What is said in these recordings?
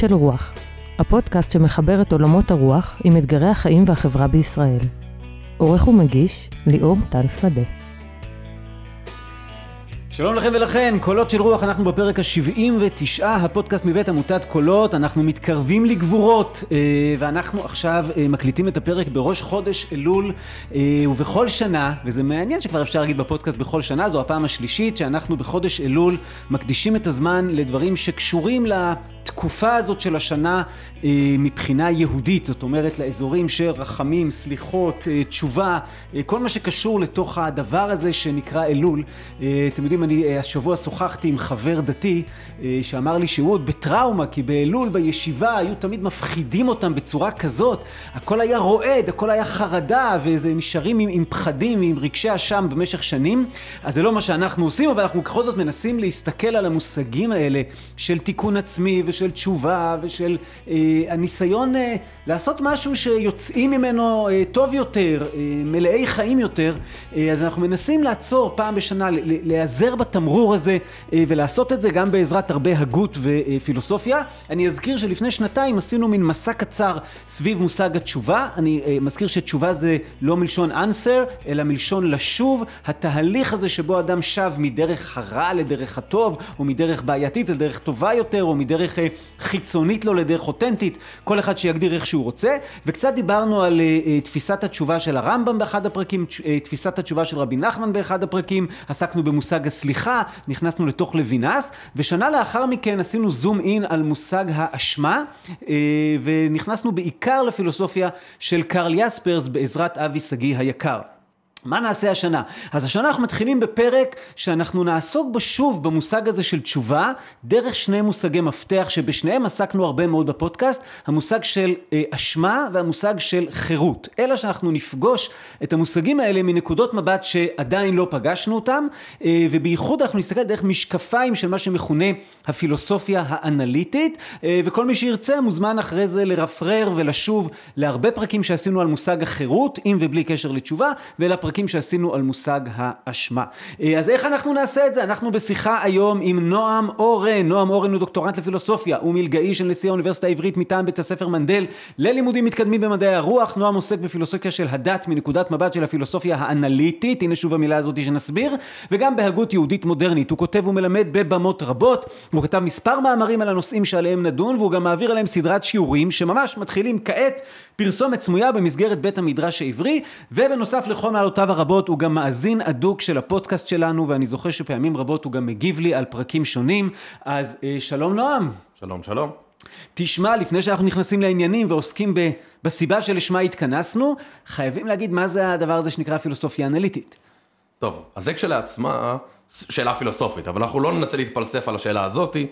של רוח, הפודקאסט שמחבר את עולמות הרוח עם אתגרי החיים והחברה בישראל. עורך ומגיש, ליאור טל שדה. שלום לכם ולכן, קולות של רוח, אנחנו בפרק ה-79, הפודקאסט מבית עמותת קולות, אנחנו מתקרבים לגבורות, אה, ואנחנו עכשיו אה, מקליטים את הפרק בראש חודש אלול, אה, ובכל שנה, וזה מעניין שכבר אפשר להגיד בפודקאסט בכל שנה, זו הפעם השלישית שאנחנו בחודש אלול מקדישים את הזמן לדברים שקשורים לתקופה הזאת של השנה מבחינה יהודית, זאת אומרת לאזורים של רחמים, סליחות, תשובה, כל מה שקשור לתוך הדבר הזה שנקרא אלול. אתם יודעים, אני אה, השבוע שוחחתי עם חבר דתי אה, שאמר לי שהוא עוד בטראומה, כי באלול בישיבה היו תמיד מפחידים אותם בצורה כזאת. הכל היה רועד, הכל היה חרדה, וזה נשארים עם, עם פחדים, עם רגשי אשם במשך שנים. אז זה לא מה שאנחנו עושים, אבל אנחנו בכל זאת מנסים להסתכל על המושגים האלה של תיקון עצמי ושל תשובה ושל אה, הניסיון אה, לעשות משהו שיוצאים ממנו אה, טוב יותר, אה, מלאי חיים יותר. אה, אז אנחנו מנסים לעצור פעם בשנה, להיעזר בתמרור הזה אה, ולעשות את זה גם בעזרת הרבה הגות ופילוסופיה. אני אזכיר שלפני שנתיים עשינו מין מסע קצר סביב מושג התשובה. אני אה, מזכיר שתשובה זה לא מלשון answer, אלא מלשון לשוב. התהליך הזה שבו אדם שב מדרך הרע לדרך הטוב, או מדרך בעייתית לדרך טובה יותר, או מדרך אה, חיצונית לו לדרך אותנטית, כל אחד שיגדיר איך שהוא רוצה. וקצת דיברנו על תפיסת התשובה של הרמב"ם באחד הפרקים, תפיסת התשובה של רבי נחמן באחד הפרקים, עסקנו במושג הסליחה. סליחה, נכנסנו לתוך לוינס, ושנה לאחר מכן עשינו זום אין על מושג האשמה, אה, ונכנסנו בעיקר לפילוסופיה של קרל יספרס בעזרת אבי שגיא היקר. מה נעשה השנה? אז השנה אנחנו מתחילים בפרק שאנחנו נעסוק בו שוב במושג הזה של תשובה, דרך שני מושגי מפתח שבשניהם עסקנו הרבה מאוד בפודקאסט, המושג של אה, אשמה והמושג של חירות. אלא שאנחנו נפגוש את המושגים האלה מנקודות מבט שעדיין לא פגשנו אותם, אה, ובייחוד אנחנו נסתכל דרך משקפיים של מה שמכונה הפילוסופיה האנליטית, אה, וכל מי שירצה מוזמן אחרי זה לרפרר ולשוב להרבה פרקים שעשינו על מושג החירות, עם ובלי קשר לתשובה, ולפרקים הפרקים שעשינו על מושג האשמה. אה, אז איך אנחנו נעשה את זה? אנחנו בשיחה היום עם נועם אורן. נועם אורן הוא דוקטורנט לפילוסופיה, הוא מלגאי של נשיא האוניברסיטה העברית מטעם בית הספר מנדל ללימודים מתקדמים במדעי הרוח. נועם עוסק בפילוסופיה של הדת מנקודת מבט של הפילוסופיה האנליטית, הנה שוב המילה הזאת שנסביר, וגם בהגות יהודית מודרנית. הוא כותב ומלמד בבמות רבות, הוא כתב מספר מאמרים על הנושאים שעליהם נדון, והוא גם מעביר עליהם סדרת שיעורים שממש מתחילים כעת פרסומת סמויה במסגרת בית המדרש העברי, ובנוסף לכל מעלותיו הרבות הוא גם מאזין אדוק של הפודקאסט שלנו, ואני זוכר שפעמים רבות הוא גם מגיב לי על פרקים שונים. אז אה, שלום נועם. שלום, שלום. תשמע, לפני שאנחנו נכנסים לעניינים ועוסקים ב, בסיבה שלשמה התכנסנו, חייבים להגיד מה זה הדבר הזה שנקרא פילוסופיה אנליטית. טוב, אז זה כשלעצמה שאלה פילוסופית, אבל אנחנו לא ננסה להתפלסף על השאלה הזאתי.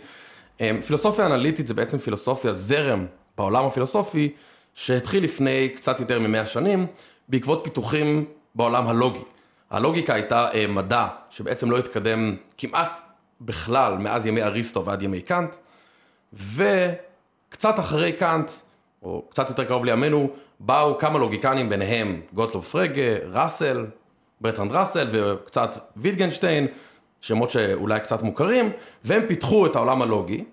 אה, פילוסופיה אנליטית זה בעצם פילוסופיה, זרם בעולם הפילוסופי, שהתחיל לפני קצת יותר ממאה שנים, בעקבות פיתוחים בעולם הלוגי. הלוגיקה הייתה אה, מדע שבעצם לא התקדם כמעט בכלל מאז ימי אריסטו ועד ימי קאנט, וקצת אחרי קאנט, או קצת יותר קרוב לימינו, באו כמה לוגיקנים, ביניהם גוטלוב פרגה, ראסל, ברטרנד ראסל וקצת ויטגנשטיין, שמות שאולי קצת מוכרים, והם פיתחו את העולם הלוגי,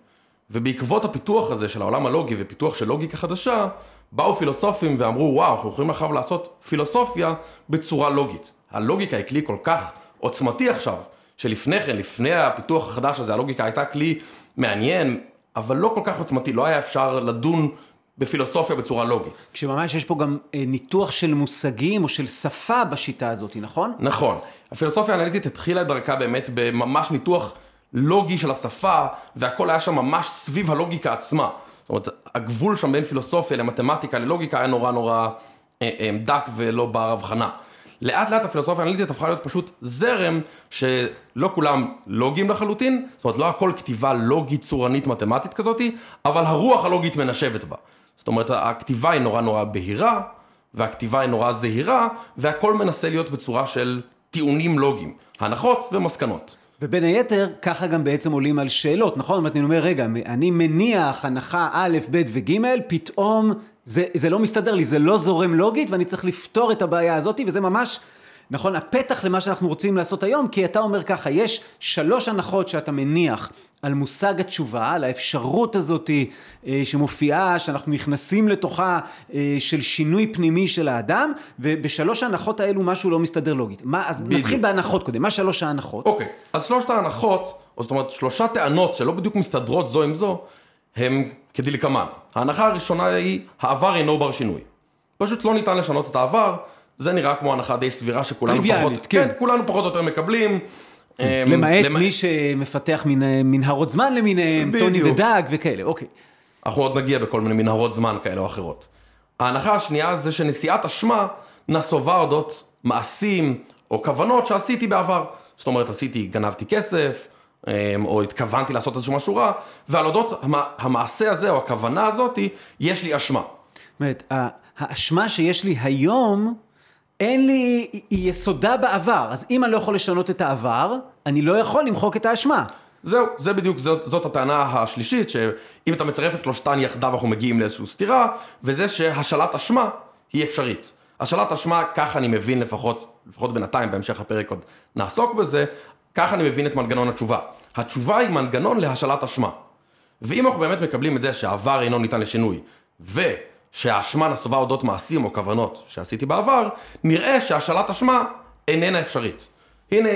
ובעקבות הפיתוח הזה של העולם הלוגי ופיתוח של לוגיקה חדשה, באו פילוסופים ואמרו, וואו, אנחנו יכולים עכשיו לעשות פילוסופיה בצורה לוגית. הלוגיקה היא כלי כל כך עוצמתי עכשיו, שלפני כן, לפני הפיתוח החדש הזה, הלוגיקה הייתה כלי מעניין, אבל לא כל כך עוצמתי, לא היה אפשר לדון בפילוסופיה בצורה לוגית. כשממש יש פה גם אה, ניתוח של מושגים או של שפה בשיטה הזאת, נכון? נכון. הפילוסופיה האנליטית התחילה את דרכה באמת בממש ניתוח לוגי של השפה, והכל היה שם ממש סביב הלוגיקה עצמה. זאת אומרת, הגבול שם בין פילוסופיה למתמטיקה ללוגיקה היה נורא נורא אה, אה, דק ולא בר הבחנה. לאט לאט הפילוסופיה האנליטית הפכה להיות פשוט זרם שלא כולם לוגיים לחלוטין, זאת אומרת לא הכל כתיבה לוגית צורנית מתמטית כזאתי, אבל הרוח הלוגית מנשבת בה. זאת אומרת הכתיבה היא נורא נורא בהירה, והכתיבה היא נורא זהירה, והכל מנסה להיות בצורה של טיעונים לוגיים, הנחות ומסקנות. ובין היתר, ככה גם בעצם עולים על שאלות, נכון? אני אומר, רגע, אני מניח הנחה א', ב' וג', פתאום זה, זה לא מסתדר לי, זה לא זורם לוגית, ואני צריך לפתור את הבעיה הזאת, וזה ממש נכון, הפתח למה שאנחנו רוצים לעשות היום, כי אתה אומר ככה, יש שלוש הנחות שאתה מניח על מושג התשובה, על האפשרות הזאת אה, שמופיעה, שאנחנו נכנסים לתוכה אה, של שינוי פנימי של האדם, ובשלוש ההנחות האלו משהו לא מסתדר לוגית. מה, אז בדיוק. נתחיל בהנחות קודם, מה שלוש ההנחות? אוקיי, אז שלושת ההנחות, או זאת אומרת שלושה טענות שלא בדיוק מסתדרות זו עם זו, הם כדלקמן. ההנחה הראשונה היא, העבר אינו בר שינוי. פשוט לא ניתן לשנות את העבר, זה נראה כמו הנחה די סבירה שכולנו פחות, כן. כולנו פחות או יותר מקבלים. אמ, למעט למע- מי שמפתח מין, אה, מנהרות זמן למיניהם, טוני בדיוק. ודג וכאלה, אוקיי. אנחנו עוד נגיע בכל מיני מנהרות זמן כאלה או אחרות. ההנחה השנייה זה שנשיאת אשמה נסובה אודות מעשים או כוונות שעשיתי בעבר. זאת אומרת, עשיתי, גנבתי כסף, אמ, או התכוונתי לעשות איזשהו משהו רע, ועל אודות המ- המעשה הזה או הכוונה הזאתי, יש לי אשמה. זאת אומרת, האשמה שיש לי היום, אין לי, היא- יסודה בעבר. אז אם אני לא יכול לשנות את העבר, אני לא יכול למחוק את האשמה. זהו, זה בדיוק, זאת, זאת הטענה השלישית, שאם אתה מצרף את שלושתן יחדיו אנחנו מגיעים לאיזושהי סתירה, וזה שהשאלת אשמה היא אפשרית. השאלת אשמה, כך אני מבין לפחות, לפחות בינתיים, בהמשך הפרק עוד נעסוק בזה, כך אני מבין את מנגנון התשובה. התשובה היא מנגנון להשאלת אשמה. ואם אנחנו באמת מקבלים את זה שהעבר אינו ניתן לשינוי, ושהאשמה נסובה אודות מעשים או כוונות שעשיתי בעבר, נראה שהשאלת אשמה איננה אפשרית. הנה,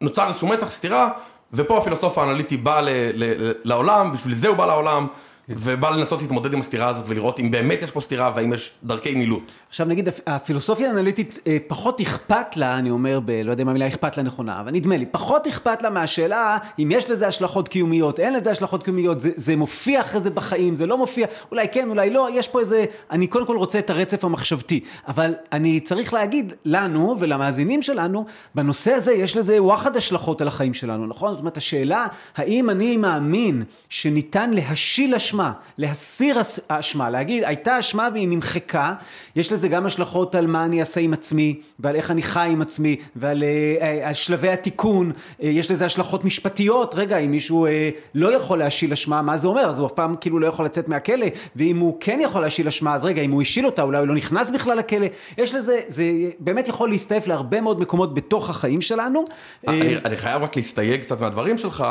נוצר איזשהו מתח סתירה, ופה הפילוסוף האנליטי בא ל- ל- לעולם, בשביל זה הוא בא לעולם, ובא לנסות להתמודד עם הסתירה הזאת ולראות אם באמת יש פה סתירה והאם יש דרכי מילוט. עכשיו נגיד, הפ- הפילוסופיה האנליטית אה, פחות אכפת לה, אני אומר, ב, לא יודע אם המילה אכפת לה נכונה, אבל נדמה לי, פחות אכפת לה מהשאלה אם יש לזה השלכות קיומיות, אין לזה השלכות קיומיות, זה, זה מופיע אחרי זה בחיים, זה לא מופיע, אולי כן, אולי לא, יש פה איזה, אני קודם כל רוצה את הרצף המחשבתי, אבל אני צריך להגיד לנו ולמאזינים שלנו, בנושא הזה יש לזה וואחד השלכות על החיים שלנו, נכון? זאת אומרת, השאלה, האם אני מאמין שניתן להשיל אשמה, להסיר האשמה, להגיד, הייתה אשמה והיא נמחקה, יש לזה גם השלכות על מה אני אעשה עם עצמי, ועל איך אני חי עם עצמי, ועל אה, אה, שלבי התיקון, אה, יש לזה השלכות משפטיות, רגע, אם מישהו אה, לא יכול להשיל אשמה, מה זה אומר? אז הוא אף פעם כאילו לא יכול לצאת מהכלא, ואם הוא כן יכול להשיל אשמה, אז רגע, אם הוא השיל אותה, אולי הוא לא נכנס בכלל לכלא, יש לזה, זה באמת יכול להסתעף להרבה מאוד מקומות בתוך החיים שלנו. אה, אני, אני חייב רק להסתייג קצת מהדברים שלך.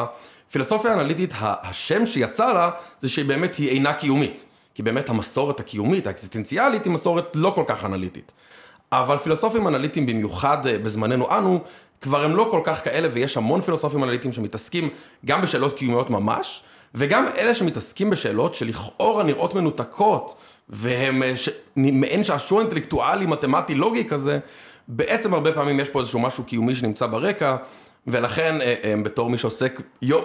פילוסופיה אנליטית, השם שיצא לה, זה שהיא באמת היא אינה קיומית. כי באמת המסורת הקיומית, האקזיסטנציאלית, היא מסורת לא כל כך אנליטית. אבל פילוסופים אנליטיים, במיוחד אה, בזמננו אנו, כבר הם לא כל כך כאלה, ויש המון פילוסופים אנליטיים שמתעסקים גם בשאלות קיומיות ממש, וגם אלה שמתעסקים בשאלות שלכאורה נראות מנותקות, והם אה, ש... מעין שעשוע אינטלקטואלי, מתמטי, לוגי כזה, בעצם הרבה פעמים יש פה איזשהו משהו קיומי שנמצא ברקע, ולכן אה, אה, בתור מי שעוסק יום,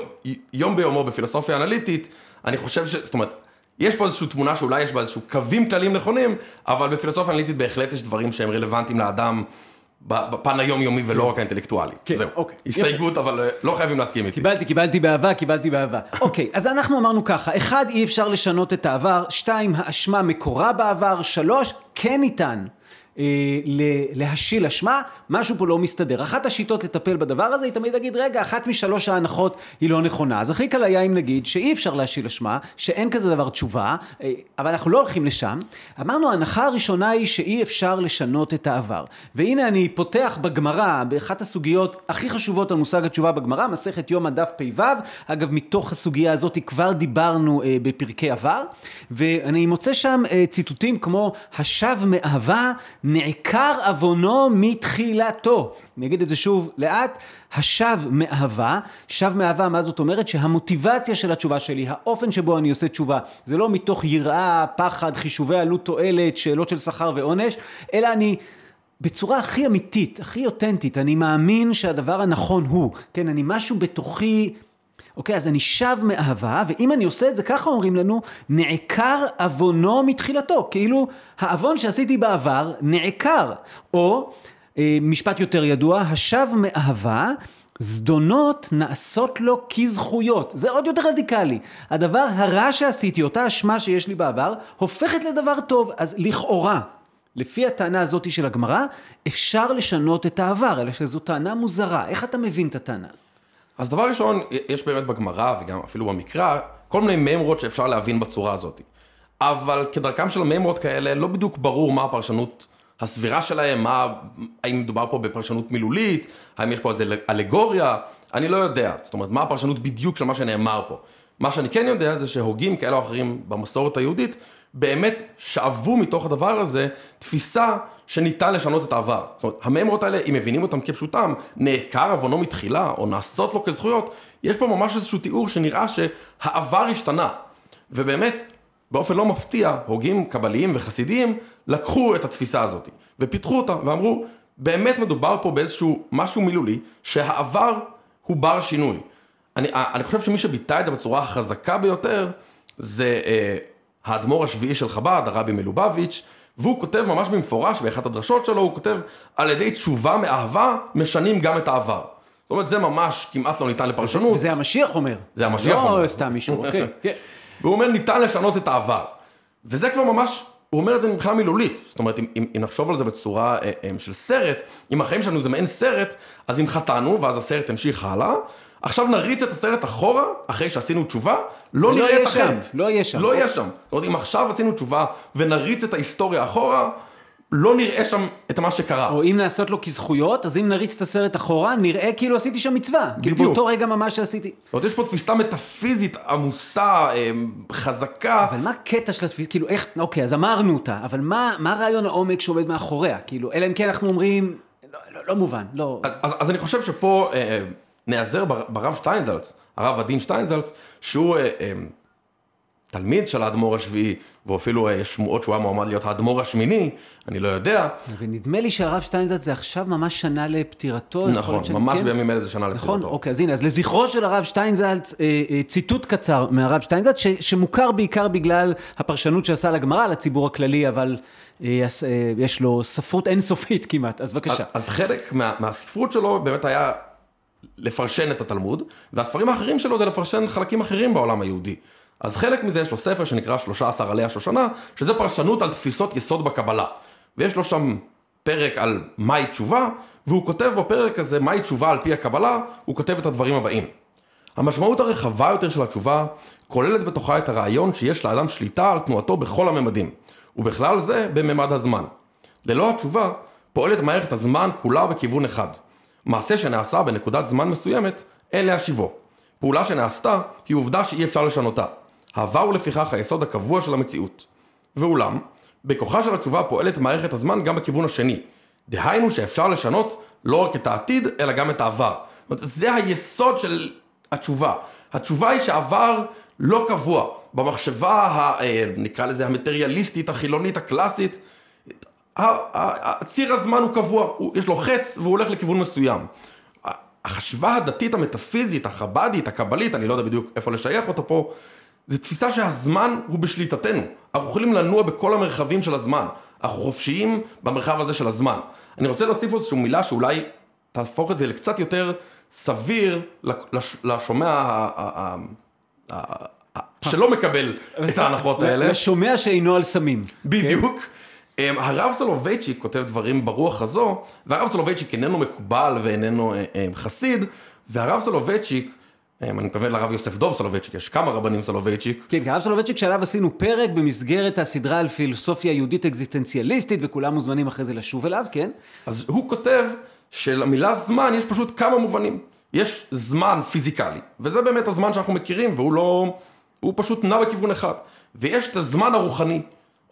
יום ביומו בפילוסופיה אנליטית, אני חושב ש... זאת אומרת, יש פה איזושהי תמונה שאולי יש בה איזשהו קווים כלליים נכונים, אבל בפילוסופיה אנליטית בהחלט יש דברים שהם רלוונטיים לאדם בפן היומיומי ולא רק האינטלקטואלי. כן, זהו. אוקיי. הסתייגות, אבל אה, לא חייבים להסכים איתי. קיבלתי, קיבלתי באהבה, קיבלתי באהבה. אוקיי, אז אנחנו אמרנו ככה, אחד, אי אפשר לשנות את העבר, שתיים, האשמה מקורה בעבר, שלוש, כן ניתן. אה, להשיל אשמה, משהו פה לא מסתדר. אחת השיטות לטפל בדבר הזה היא תמיד להגיד, רגע, אחת משלוש ההנחות היא לא נכונה. אז הכי קל היה אם נגיד שאי אפשר להשיל אשמה, שאין כזה דבר תשובה, אה, אבל אנחנו לא הולכים לשם. אמרנו, ההנחה הראשונה היא שאי אפשר לשנות את העבר. והנה אני פותח בגמרא, באחת הסוגיות הכי חשובות על מושג התשובה בגמרא, מסכת יום הדף פ"ו. אגב, מתוך הסוגיה הזאת כבר דיברנו אה, בפרקי עבר, ואני מוצא שם אה, ציטוטים כמו, השב מאהבה, נעקר עוונו מתחילתו. אני אגיד את זה שוב לאט, השב מאהבה, שב מאהבה, מה זאת אומרת? שהמוטיבציה של התשובה שלי, האופן שבו אני עושה תשובה, זה לא מתוך יראה, פחד, חישובי עלות תועלת, שאלות של שכר ועונש, אלא אני... בצורה הכי אמיתית, הכי אותנטית, אני מאמין שהדבר הנכון הוא, כן, אני משהו בתוכי, אוקיי, אז אני שב מאהבה, ואם אני עושה את זה, ככה אומרים לנו, נעקר עוונו מתחילתו, כאילו העוון שעשיתי בעבר נעקר, או אה, משפט יותר ידוע, השב מאהבה, זדונות נעשות לו כזכויות. זה עוד יותר רדיקלי. הדבר הרע שעשיתי, אותה אשמה שיש לי בעבר, הופכת לדבר טוב. אז לכאורה, לפי הטענה הזאת של הגמרא, אפשר לשנות את העבר, אלא שזו טענה מוזרה. איך אתה מבין את הטענה הזאת? אז דבר ראשון, יש באמת בגמרא וגם אפילו במקרא, כל מיני מימרות שאפשר להבין בצורה הזאת. אבל כדרכם של המימרות כאלה, לא בדיוק ברור מה הפרשנות הסבירה שלהם, מה, האם מדובר פה בפרשנות מילולית, האם יש פה איזה אלגוריה, אני לא יודע. זאת אומרת, מה הפרשנות בדיוק של מה שנאמר פה. מה שאני כן יודע זה שהוגים כאלה או אחרים במסורת היהודית, באמת שאבו מתוך הדבר הזה תפיסה שניתן לשנות את העבר. זאת אומרת, הממרות האלה, אם מבינים אותם כפשוטם, נעקר עוונו מתחילה, או נעשות לו כזכויות, יש פה ממש איזשהו תיאור שנראה שהעבר השתנה. ובאמת, באופן לא מפתיע, הוגים קבליים וחסידיים לקחו את התפיסה הזאת, ופיתחו אותה, ואמרו, באמת מדובר פה באיזשהו משהו מילולי, שהעבר הוא בר שינוי. אני, אני חושב שמי שביטא את זה בצורה החזקה ביותר, זה אה, האדמו"ר השביעי של חב"ד, הרבי מלובביץ', והוא כותב ממש במפורש באחת הדרשות שלו, הוא כותב על ידי תשובה מאהבה משנים גם את העבר. זאת אומרת זה ממש כמעט לא ניתן לפרשנות. וזה המשיח אומר. זה המשיח לא אומר. לא סתם מישהו, אוקיי. כן. והוא אומר ניתן לשנות את העבר. וזה כבר ממש, הוא אומר את זה מבחינה מילולית. זאת אומרת אם, אם, אם נחשוב על זה בצורה אה, אה, של סרט, אם החיים שלנו זה מעין סרט, אז אם חטאנו ואז הסרט המשיך הלאה, עכשיו נריץ את הסרט אחורה, אחרי שעשינו תשובה, לא ולא נראה את החטא. לא יהיה שם. לא יהיה שם. זאת אומרת, אם עכשיו עשינו תשובה ונריץ את ההיסטוריה אחורה, לא נראה שם את מה שקרה. או אם נעשות לו כזכויות, אז אם נריץ את הסרט אחורה, נראה כאילו עשיתי שם מצווה. כאילו בדיוק. באותו רגע ממש שעשיתי. זאת אומרת, יש פה תפיסה מטאפיזית עמוסה, אה, חזקה. אבל מה הקטע של התפיסה, כאילו איך, אוקיי, אז אמרנו אותה, אבל מה, מה רעיון העומק שעומד מאחוריה? כאילו, אלא אם כן אנחנו אומרים, לא, לא, לא מובן, לא. אז, אז, אז אני חושב שפה אה, נעזר בר- ברב שטיינזלץ, הרב עדין שטיינזלץ, שהוא אה, אה, תלמיד של האדמו"ר השביעי, ואפילו אה, שמועות שהוא היה מועמד להיות האדמו"ר השמיני, אני לא יודע. ונדמה לי שהרב שטיינזלץ זה עכשיו ממש שנה לפטירתו. נכון, ממש כן? בימים אלה זה שנה נכון, לפטירתו. אוקיי, אז הנה, אז לזכרו של הרב שטיינזלץ, אה, אה, ציטוט קצר מהרב שטיינזלץ, ש, שמוכר בעיקר בגלל הפרשנות שעשה לגמרא לציבור הכללי, אבל אה, אה, יש לו ספרות אינסופית כמעט, אז בבקשה. אז, אז חלק מה, מהספרות שלו באמת היה לפרשן את התלמוד, והספרים האחרים שלו זה לפרשן חלקים אחרים בעולם היהודי. אז חלק מזה יש לו ספר שנקרא 13 עלי השושנה, שזה פרשנות על תפיסות יסוד בקבלה. ויש לו שם פרק על מהי תשובה, והוא כותב בפרק הזה מהי תשובה על פי הקבלה, הוא כותב את הדברים הבאים. המשמעות הרחבה יותר של התשובה כוללת בתוכה את הרעיון שיש לאדם שליטה על תנועתו בכל הממדים, ובכלל זה בממד הזמן. ללא התשובה פועלת מערכת הזמן כולה בכיוון אחד. מעשה שנעשה בנקודת זמן מסוימת, אין להשיבו. פעולה שנעשתה היא עובדה שאי אפשר לשנותה. העבר הוא לפיכך היסוד הקבוע של המציאות. ואולם, בכוחה של התשובה פועלת מערכת הזמן גם בכיוון השני. דהיינו שאפשר לשנות לא רק את העתיד, אלא גם את העבר. זאת אומרת, זה היסוד של התשובה. התשובה היא שהעבר לא קבוע. במחשבה, ה, אה, נקרא לזה המטריאליסטית, החילונית, הקלאסית, ציר הזמן הוא קבוע, יש לו חץ והוא הולך לכיוון מסוים. החשיבה הדתית המטאפיזית, החב"דית, הקבלית, אני לא יודע בדיוק איפה לשייך אותה פה, זה תפיסה שהזמן הוא בשליטתנו. אנחנו יכולים לנוע בכל המרחבים של הזמן. אנחנו חופשיים במרחב הזה של הזמן. אני רוצה להוסיף איזושהי מילה שאולי תהפוך את זה לקצת יותר סביר לש- לשומע ה- שלא מקבל את ההנחות האלה. לשומע שאינו על סמים. בדיוק. אמ, הרב סולובייצ'יק כותב דברים ברוח הזו, והרב סולובייצ'יק איננו מקובל ואיננו אה, אה, חסיד, והרב סולובייצ'יק, אמ, אני מתכוון לרב יוסף דוב סולובייצ'יק, יש כמה רבנים סולובייצ'יק, כן, כי הרב סולובייצ'יק שעליו עשינו פרק במסגרת הסדרה על פילוסופיה יהודית אקזיסטנציאליסטית, וכולם מוזמנים אחרי זה לשוב אליו, כן? אז הוא כותב שלמילה זמן יש פשוט כמה מובנים. יש זמן פיזיקלי, וזה באמת הזמן שאנחנו מכירים, והוא לא... הוא פשוט נע בכיוון אחד. ויש את הזמן הרוחני,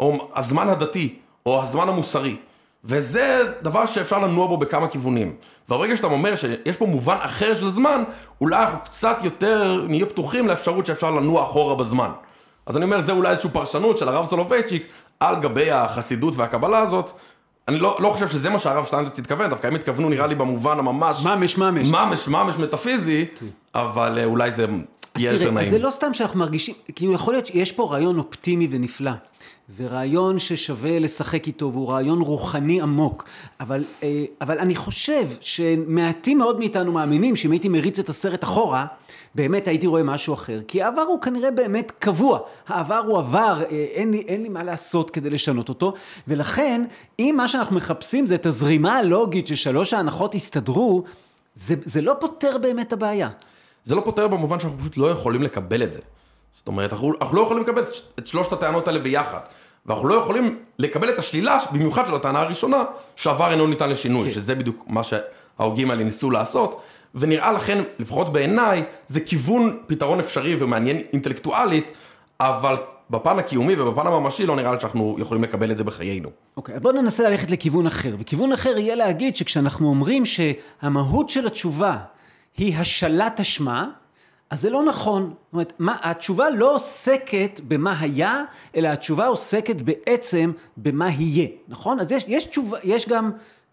או הזמן הדתי, או הזמן המוסרי. וזה דבר שאפשר לנוע בו בכמה כיוונים. וברגע שאתה אומר שיש פה מובן אחר של זמן, אולי אנחנו קצת יותר נהיה פתוחים לאפשרות שאפשר לנוע אחורה בזמן. אז אני אומר, זה אולי איזושהי פרשנות של הרב סולובייצ'יק על גבי החסידות והקבלה הזאת. אני לא, לא חושב שזה מה שהרב שטיינזרץ התכוון, דווקא הם התכוונו נראה לי במובן הממש... ממש, ממש. ממש, ממש מטאפיזי, אבל אה, אולי זה יהיה יותר תראה, אז נעים. זה לא סתם שאנחנו מרגישים, כאילו יכול להיות שיש פה רעיון אופטימי ונפלא, ורעיון ששווה לשחק איתו, והוא רעיון רוחני עמוק, אבל, אה, אבל אני חושב שמעטים מאוד מאיתנו מאמינים שאם הייתי מריץ את הסרט אחורה, באמת הייתי רואה משהו אחר, כי העבר הוא כנראה באמת קבוע, העבר הוא עבר, אה, אין לי, אין לי מה לעשות כדי לשנות אותו, ולכן אם מה שאנחנו מחפשים זה את הזרימה הלוגית ששלוש ההנחות יסתדרו, זה, זה לא פותר באמת הבעיה. זה לא פותר במובן שאנחנו פשוט לא יכולים לקבל את זה. זאת אומרת, אנחנו, אנחנו לא יכולים לקבל את שלושת הטענות האלה ביחד. ואנחנו לא יכולים לקבל את השלילה, במיוחד של הטענה הראשונה, שעבר אינו ניתן לשינוי, כן. שזה בדיוק מה שההוגים האלה ניסו לעשות, ונראה לכן, לפחות בעיניי, זה כיוון פתרון אפשרי ומעניין אינטלקטואלית, אבל בפן הקיומי ובפן הממשי לא נראה לי שאנחנו יכולים לקבל את זה בחיינו. אוקיי, אז בואו ננסה ללכת לכיוון אחר. וכיוון אחר יהיה להגיד שכשאנחנו אומרים שהמהות של התשובה היא השלט אשמה, אז זה לא נכון. זאת אומרת, מה, התשובה לא עוסקת במה היה, אלא התשובה עוסקת בעצם במה יהיה, נכון? אז יש, יש תשובה, יש גם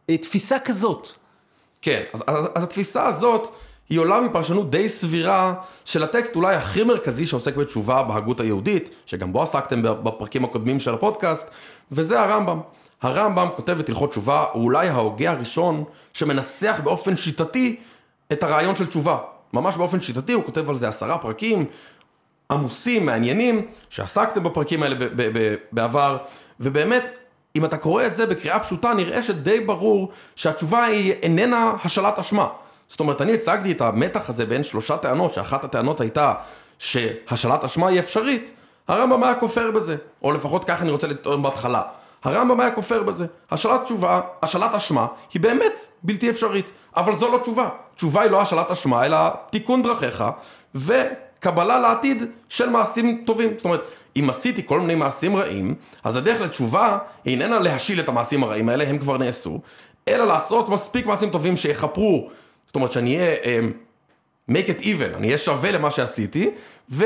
אה, תפיסה כזאת. כן, אז, אז, אז התפיסה הזאת היא עולה מפרשנות די סבירה של הטקסט אולי הכי מרכזי שעוסק בתשובה בהגות היהודית, שגם בו עסקתם בפרקים הקודמים של הפודקאסט, וזה הרמב"ם. הרמב"ם כותב את הלכות תשובה, הוא אולי ההוגה הראשון שמנסח באופן שיטתי את הרעיון של תשובה. ממש באופן שיטתי, הוא כותב על זה עשרה פרקים עמוסים, מעניינים, שעסקתם בפרקים האלה בעבר, ובאמת, אם אתה קורא את זה בקריאה פשוטה, נראה שדי ברור שהתשובה היא איננה השלט אשמה. זאת אומרת, אני הצגתי את המתח הזה בין שלושה טענות, שאחת הטענות הייתה שהשלט אשמה היא אפשרית, הרמב"ם היה כופר בזה, או לפחות ככה אני רוצה לטעון בהתחלה. הרמב"ם היה כופר בזה. השאלת תשובה, השאלת אשמה, היא באמת בלתי אפשרית. אבל זו לא תשובה. תשובה היא לא השאלת אשמה, אלא תיקון דרכיך, וקבלה לעתיד של מעשים טובים. זאת אומרת, אם עשיתי כל מיני מעשים רעים, אז הדרך לתשובה איננה להשיל את המעשים הרעים האלה, הם כבר נעשו, אלא לעשות מספיק מעשים טובים שיכפרו. זאת אומרת, שאני אהיה... אמ, make it even, אני אהיה שווה למה שעשיתי, ו...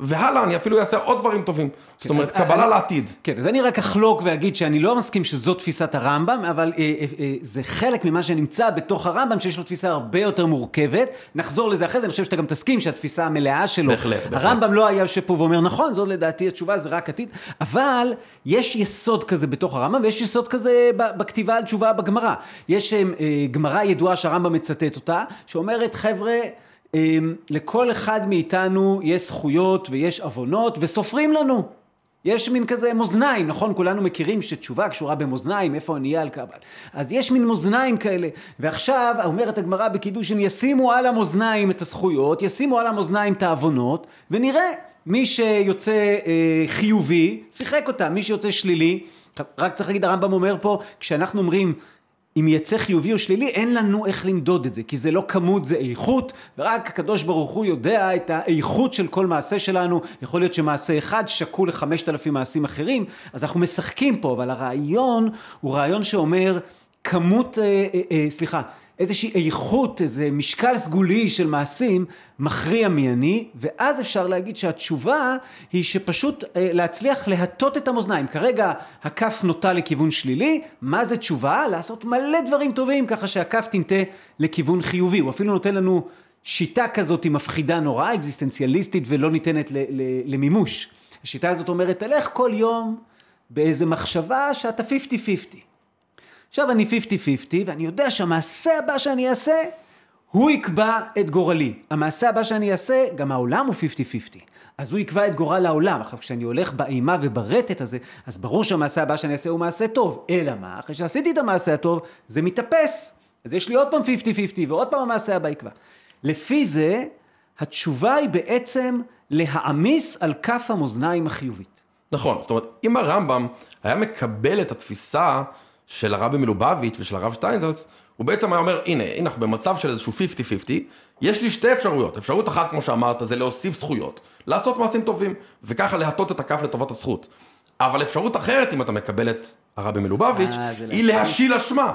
והלאה, אני אפילו אעשה עוד דברים טובים. זאת אומרת, אז קבלה אני- לעתיד. כן, אז אני רק אחלוק ואגיד שאני לא מסכים שזו תפיסת הרמב"ם, אבל אה, אה, אה, זה חלק ממה שנמצא בתוך הרמב"ם, שיש לו תפיסה הרבה יותר מורכבת. נחזור לזה אחרי זה, אני חושב שאתה גם תסכים שהתפיסה המלאה שלו, בהחלט, בהחלט. הרמב"ם לא היה יושב פה ואומר, נכון, זאת לדעתי התשובה, זה רק עתיד, אבל יש יסוד כזה בתוך הרמב"ם, ויש יסוד כזה בכתיבה על תשובה בגמרא. יש אה, אה, גמרא ידועה שהרמב"ם מצטט אותה, שאומרת, חבר'ה, לכל אחד מאיתנו יש זכויות ויש עוונות וסופרים לנו. יש מין כזה מאזניים, נכון? כולנו מכירים שתשובה קשורה במאזניים, איפה אני אהיה על קבל. אז יש מין מאזניים כאלה. ועכשיו, אומרת הגמרא בקידושין, ישימו על המאזניים את הזכויות, ישימו על המאזניים את העוונות, ונראה. מי שיוצא אה, חיובי, שיחק אותה, מי שיוצא שלילי, רק צריך להגיד, הרמב"ם אומר פה, כשאנחנו אומרים אם יצא חיובי או שלילי, אין לנו איך למדוד את זה, כי זה לא כמות, זה איכות, ורק הקדוש ברוך הוא יודע את האיכות של כל מעשה שלנו. יכול להיות שמעשה אחד שקול לחמשת אלפים מעשים אחרים, אז אנחנו משחקים פה, אבל הרעיון הוא רעיון שאומר כמות, אה, אה, אה, סליחה, איזושהי איכות, איזה משקל סגולי של מעשים, מכריע מי אני, ואז אפשר להגיד שהתשובה היא שפשוט אה, להצליח להטות את המאזניים. כרגע הכף נוטה לכיוון שלילי, מה זה תשובה? לעשות מלא דברים טובים, ככה שהכף תנטה לכיוון חיובי. הוא אפילו נותן לנו שיטה כזאת היא מפחידה נורא, אקזיסטנציאליסטית ולא ניתנת ל- ל- למימוש. השיטה הזאת אומרת, תלך כל יום באיזה מחשבה שאתה 50-50. עכשיו אני 50-50, ואני יודע שהמעשה הבא שאני אעשה, הוא יקבע את גורלי. המעשה הבא שאני אעשה, גם העולם הוא 50-50. אז הוא יקבע את גורל העולם. עכשיו, כשאני הולך באימה וברטט הזה, אז ברור שהמעשה הבא שאני אעשה הוא מעשה טוב. אלא מה? אחרי שעשיתי את המעשה הטוב, זה מתאפס. אז יש לי עוד פעם 50-50, ועוד פעם המעשה הבא יקבע. לפי זה, התשובה היא בעצם להעמיס על כף המאזניים החיובית. נכון, זאת אומרת, אם הרמב"ם היה מקבל את התפיסה של הרבי מלובביץ' ושל הרב שטיינזלץ, הוא בעצם היה אומר, הנה, הנה אנחנו במצב של איזשהו 50-50, יש לי שתי אפשרויות. אפשרות אחת, כמו שאמרת, זה להוסיף זכויות, לעשות מעשים טובים, וככה להטות את הכף לטובת הזכות. אבל אפשרות אחרת, אם אתה מקבל את הרבי מלובביץ', אה, היא להשיל. להשיל אשמה.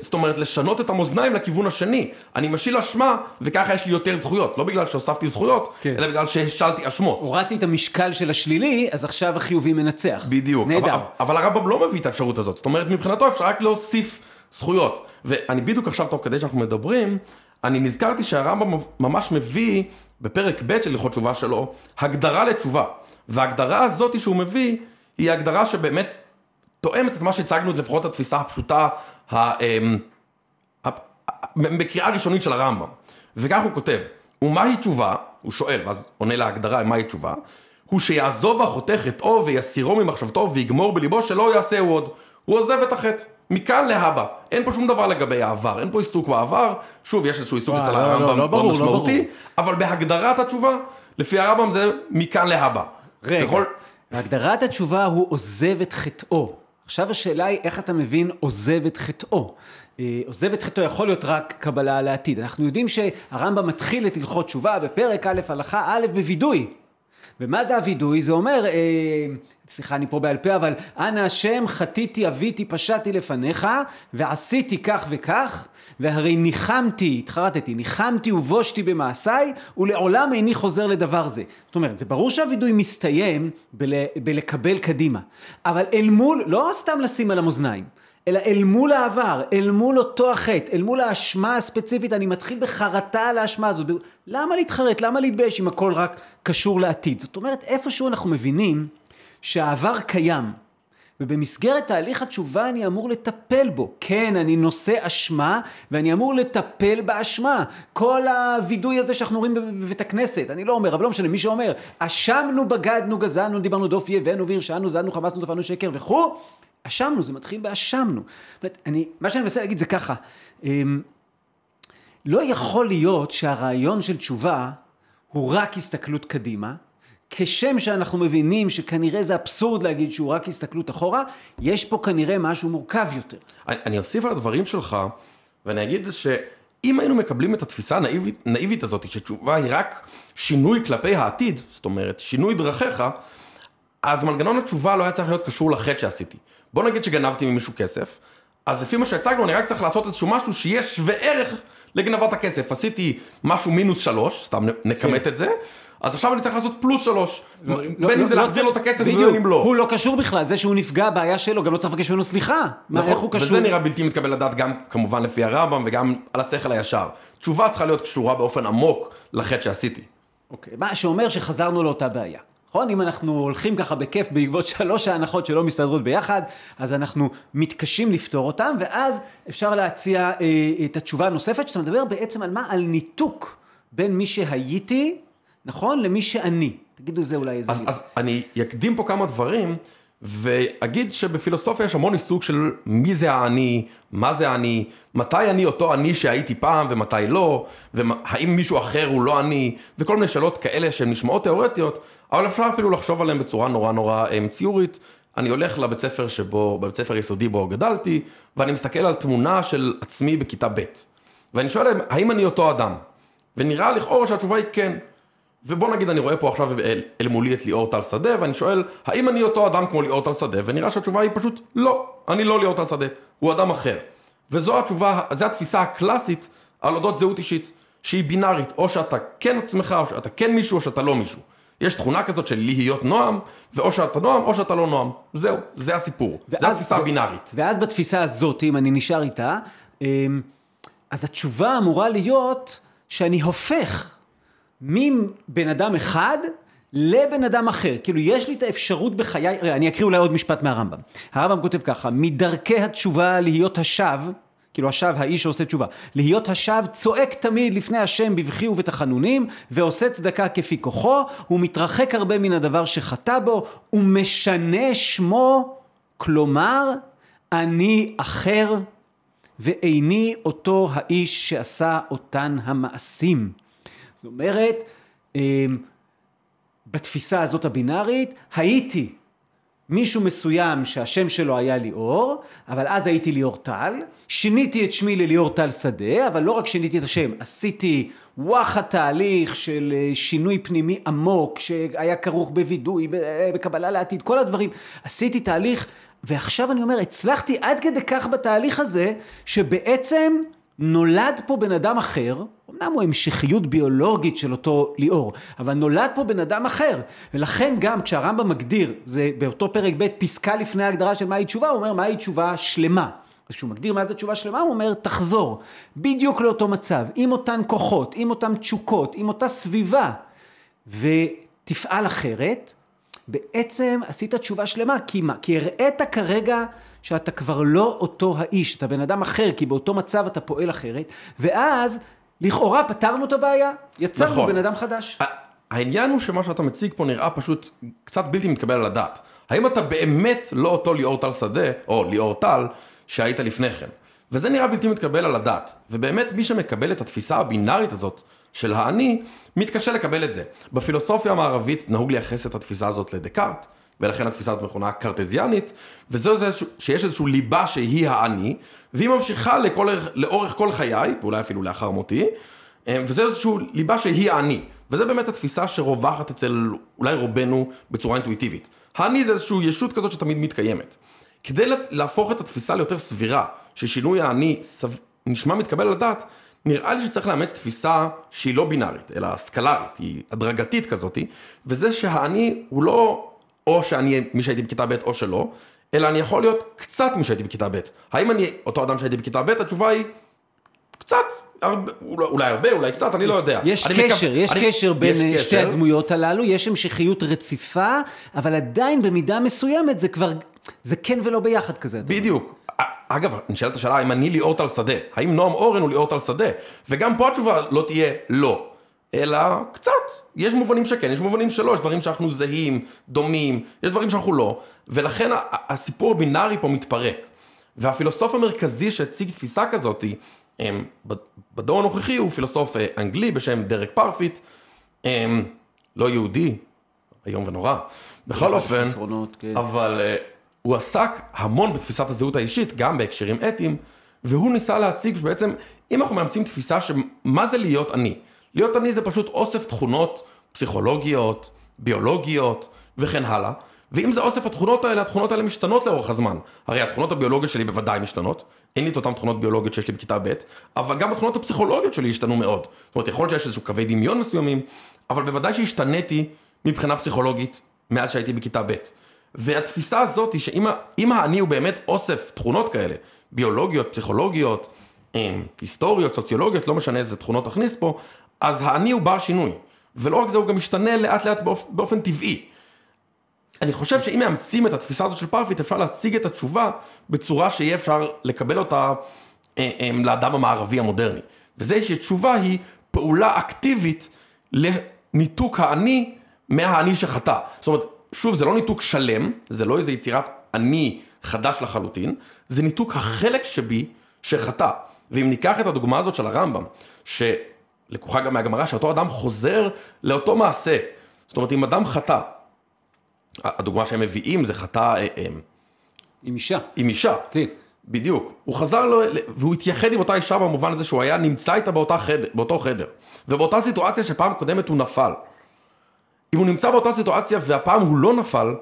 זאת אומרת, לשנות את המאזניים לכיוון השני. אני משיל אשמה, וככה יש לי יותר זכויות. לא בגלל שהוספתי זכויות, כן. אלא בגלל שהשלתי אשמות. הורדתי את המשקל של השלילי, אז עכשיו החיובי מנצח. בדיוק. נהדר. אבל, אבל הרמב"ם לא מביא את האפשרות הזאת. זאת אומרת, מבחינתו אפשר רק להוסיף זכויות. ואני בדיוק עכשיו, תוך כדי שאנחנו מדברים, אני נזכרתי שהרמב"ם ממש מביא, בפרק ב' של הלכות תשובה שלו, הגדרה לתשובה. וההגדרה הזאת שהוא מביא, היא הגדרה שבאמת תואמת את מה שהצגנו, את לפחות התפיסה הפשוטה, אמ, בקריאה ראשונית של הרמב"ם. וכך הוא כותב, ומהי תשובה? הוא שואל, ואז עונה להגדרה מהי תשובה, הוא שיעזוב החוטא חטאו ויסירו ממחשבתו ויגמור בליבו שלא יעשהו עוד. הוא עוזב את החטא. מכאן להבא. אין פה שום דבר לגבי העבר, אין פה עיסוק בעבר. שוב, יש איזשהו עיסוק וואי, אצל לא, לא, הרמב"ם לא מאוד לא משמעותי, ברור. אבל בהגדרת התשובה, לפי הרמב"ם זה מכאן להבא. רגע, בכל- והגדרת התשובה הוא עוזב את חטאו. עכשיו השאלה היא איך אתה מבין עוזב את חטאו. אה, עוזב את חטאו יכול להיות רק קבלה לעתיד. אנחנו יודעים שהרמב"ם מתחיל את הלכות תשובה בפרק א' הלכה א' בווידוי. ומה זה הווידוי? זה אומר, אה, סליחה אני פה בעל פה, אבל אנא השם חטאתי אביתי פשעתי לפניך ועשיתי כך וכך והרי ניחמתי, התחרטתי, ניחמתי ובושתי במעשיי ולעולם איני חוזר לדבר זה. זאת אומרת, זה ברור שהווידוי מסתיים בל, בלקבל קדימה, אבל אל מול, לא סתם לשים על המאזניים, אלא אל מול העבר, אל מול אותו החטא, אל מול האשמה הספציפית, אני מתחיל בחרטה על האשמה הזאת. למה להתחרט? למה להתבייש אם הכל רק קשור לעתיד? זאת אומרת, איפשהו אנחנו מבינים שהעבר קיים, ובמסגרת תהליך התשובה אני אמור לטפל בו. כן, אני נושא אשמה, ואני אמור לטפל באשמה. כל הווידוי הזה שאנחנו רואים בבית הכנסת, אני לא אומר, אבל לא משנה, מי שאומר, אשמנו, בגדנו, גזלנו, דיברנו דופי, הבאנו והרשענו, זדנו, חמסנו, דפנו שקר וכו', אשמנו, זה מתחיל באשמנו. אני, מה שאני מנסה להגיד זה ככה, אמ, לא יכול להיות שהרעיון של תשובה הוא רק הסתכלות קדימה, כשם שאנחנו מבינים שכנראה זה אבסורד להגיד שהוא רק הסתכלות אחורה, יש פה כנראה משהו מורכב יותר. אני, אני אוסיף על הדברים שלך, ואני אגיד שאם היינו מקבלים את התפיסה הנאיבית, הנאיבית הזאת, שתשובה היא רק שינוי כלפי העתיד, זאת אומרת, שינוי דרכיך, אז מנגנון התשובה לא היה צריך להיות קשור לחטא שעשיתי. בוא נגיד שגנבתי ממישהו כסף, אז לפי מה שהצגנו אני רק צריך לעשות איזשהו משהו שיהיה שווה ערך לגנבת הכסף. עשיתי משהו מינוס שלוש, סתם נכמת כן. את זה, אז עכשיו אני צריך לעשות פלוס שלוש. לא, בין לא, אם זה לא, להחזיר לו את הכסף ובין אם לא. הוא לא קשור בכלל, זה שהוא נפגע, בעיה שלו, גם לא צריך לבקש ממנו סליחה. נכון, הוא קשור? וזה נראה בלתי מתקבל לדעת גם כמובן לפי הרמב"ם וגם על השכל הישר. תשובה צריכה להיות קשורה באופן עמוק לחטא שעשיתי. אוקיי, מה שאומר שחזרנו לאותה בעיה. נכון? אם אנחנו הולכים ככה בכיף בעקבות שלוש ההנחות שלא מסתדרות ביחד, אז אנחנו מתקשים לפתור אותן, ואז אפשר להציע אה, את התשובה הנוספת, שאתה מדבר בעצם על מה? על ניתוק בין מי שהייתי, נכון? למי שאני. תגידו זה אולי איזה... אז, אז אני אקדים פה כמה דברים, ואגיד שבפילוסופיה יש המון עיסוק של מי זה האני, מה זה האני, מתי אני אותו אני שהייתי פעם ומתי לא, והאם מישהו אחר הוא לא אני, וכל מיני שאלות כאלה שהן נשמעות תיאורטיות, אבל אפשר אפילו לחשוב עליהן בצורה נורא נורא אה, ציורית. אני הולך לבית ספר שבו, בבית ספר יסודי בו גדלתי, ואני מסתכל על תמונה של עצמי בכיתה ב', ואני שואל האם אני אותו אדם? ונראה לכאורה שהתשובה היא כן. ובוא נגיד אני רואה פה עכשיו אל, אל מולי את ליאור טל שדה, ואני שואל, האם אני אותו אדם כמו ליאור טל שדה? ונראה שהתשובה היא פשוט לא, אני לא ליאור טל שדה, הוא אדם אחר. וזו התשובה, זו התפיסה הקלאסית על אודות זהות אישית, שהיא בינארית, או שאתה כן עצמך, או שאתה כן מישהו, או שאתה לא מישהו. יש תכונה כזאת של להיות נועם, ואו שאתה נועם או שאתה לא נועם. זהו, זה הסיפור. ואז, זו התפיסה הבינארית. ואז בתפיסה הזאת, אם אני נשאר איתה, אמ, אז התשובה אמורה להיות שאני הופך מבן אדם אחד לבן אדם אחר. כאילו, יש לי את האפשרות בחיי, אני אקריא אולי עוד משפט מהרמב"ם. הרמב"ם כותב ככה, מדרכי התשובה להיות השווא, כאילו השב, האיש שעושה תשובה. להיות השב צועק תמיד לפני השם בבכי ובתחנונים, ועושה צדקה כפי כוחו, הוא מתרחק הרבה מן הדבר שחטא בו, ומשנה שמו, כלומר, אני אחר, ואיני אותו האיש שעשה אותן המעשים. זאת אומרת, אמ, בתפיסה הזאת הבינארית, הייתי מישהו מסוים שהשם שלו היה ליאור, אבל אז הייתי ליאור טל, שיניתי את שמי לליאור טל שדה, אבל לא רק שיניתי את השם, עשיתי וואחד תהליך של אה, שינוי פנימי עמוק, שהיה כרוך בווידוי, אה, בקבלה לעתיד, כל הדברים. עשיתי תהליך, ועכשיו אני אומר, הצלחתי עד כדי כך בתהליך הזה, שבעצם נולד פה בן אדם אחר, אמנם הוא המשכיות ביולוגית של אותו ליאור, אבל נולד פה בן אדם אחר, ולכן גם כשהרמב"ם מגדיר, זה באותו פרק ב' פסקה לפני ההגדרה של מהי תשובה, הוא אומר מהי תשובה שלמה. אז כשהוא מגדיר מה זה תשובה שלמה, הוא אומר תחזור, בדיוק לאותו מצב, עם אותן כוחות, עם אותן תשוקות, עם אותה סביבה, ותפעל אחרת, בעצם עשית תשובה שלמה, כי מה? כי הראית כרגע שאתה כבר לא אותו האיש, אתה בן אדם אחר, כי באותו מצב אתה פועל אחרת, ואז לכאורה פתרנו את הבעיה, יצרנו נכון. בן אדם חדש. העניין הוא שמה שאתה מציג פה נראה פשוט קצת בלתי מתקבל על הדעת. האם אתה באמת לא אותו ליאור טל שדה, או ליאור טל, שהיית לפני כן? וזה נראה בלתי מתקבל על הדעת. ובאמת מי שמקבל את התפיסה הבינארית הזאת של האני, מתקשה לקבל את זה. בפילוסופיה המערבית נהוג לייחס את התפיסה הזאת לדקארט, ולכן התפיסה הזאת מכונה קרטזיאנית, וזה זה שיש איזושהי ליבה שהיא האני, והיא ממשיכה לכל, לאורך כל חיי, ואולי אפילו לאחר מותי, אה, וזה איזושהי ליבה שהיא האני. וזה באמת התפיסה שרווחת אצל אולי רובנו בצורה אינטואיטיבית. האני זה איזושהי ישות כזאת שתמיד מתקיימת. כדי להפוך את התפיסה ליותר סבירה, ששינוי האני סב... נשמע מתקבל על הדעת, נראה לי שצריך לאמץ תפיסה שהיא לא בינארית, אלא סקלרית, היא הדרגתית כזאת, וזה שהאני הוא לא או שאני מי שהייתי בכיתה ב' או שלא, אלא אני יכול להיות קצת מי שהייתי בכיתה ב'. האם אני אותו אדם שהייתי בכיתה ב'? התשובה היא קצת, הרבה, אולי הרבה, אולי קצת, אני לא יודע. יש קשר, מקו... יש אני... קשר בין יש אה, שתי קשר. הדמויות הללו, יש המשכיות רציפה, אבל עדיין במידה מסוימת זה כבר, זה כן ולא ביחד כזה. בדיוק. אגב, נשאלת השאלה, האם אני ליאור טל שדה? האם נועם אורן הוא ליאור טל שדה? וגם פה התשובה לא תהיה לא, אלא קצת. יש מובנים שכן, יש מובנים שלא, יש דברים שאנחנו זהים, דומים, יש דברים שאנחנו לא, ולכן הסיפור הבינארי פה מתפרק. והפילוסוף המרכזי שהציג תפיסה כזאת, בדור הנוכחי הוא פילוסוף אה, אנגלי בשם דרק פרפיט, לא יהודי, איום ונורא, בכל אופן, כן. אבל אה, הוא עסק המון בתפיסת הזהות האישית, גם בהקשרים אתיים, והוא ניסה להציג שבעצם, אם אנחנו מאמצים תפיסה שמה זה להיות אני? להיות אני זה פשוט אוסף תכונות פסיכולוגיות, ביולוגיות וכן הלאה. ואם זה אוסף התכונות האלה, התכונות האלה משתנות לאורך הזמן. הרי התכונות הביולוגיות שלי בוודאי משתנות. אין לי את אותן תכונות ביולוגיות שיש לי בכיתה ב', אבל גם התכונות הפסיכולוגיות שלי השתנו מאוד. זאת אומרת, יכול להיות שיש איזשהו קווי דמיון מסוימים, אבל בוודאי שהשתניתי מבחינה פסיכולוגית מאז שהייתי בכיתה ב'. והתפיסה הזאת היא שאם האני הוא באמת אוסף תכונות כאלה, ביולוגיות, פסיכולוגיות, היסטוריות, סוציולוגיות, לא משנה איזה תכונות תכניס פה, אז האני הוא בר שינוי. ולא רק זה, הוא גם משתנה לאט לאט באופ, באופן טבעי. אני חושב שאם מאמצים את התפיסה הזאת של פרפיט, אפשר להציג את התשובה בצורה שיהיה אפשר לקבל אותה אה, אה, לאדם המערבי המודרני. וזה שתשובה היא פעולה אקטיבית לניתוק האני מהאני שחטא. זאת אומרת, שוב, זה לא ניתוק שלם, זה לא איזה יצירת אני חדש לחלוטין, זה ניתוק החלק שבי שחטא. ואם ניקח את הדוגמה הזאת של הרמב"ם, שלקוחה גם מהגמרא, שאותו אדם חוזר לאותו מעשה. זאת אומרת, אם אדם חטא, הדוגמה שהם מביאים זה חטא... אה, אה, עם אישה. עם אישה. כן. בדיוק. הוא חזר לו, והוא התייחד עם אותה אישה במובן הזה שהוא היה נמצא איתה באותה חדר, באותו חדר. ובאותה סיטואציה שפעם קודמת הוא נפל. אם הוא נמצא באותה סיטואציה והפעם הוא לא נפל,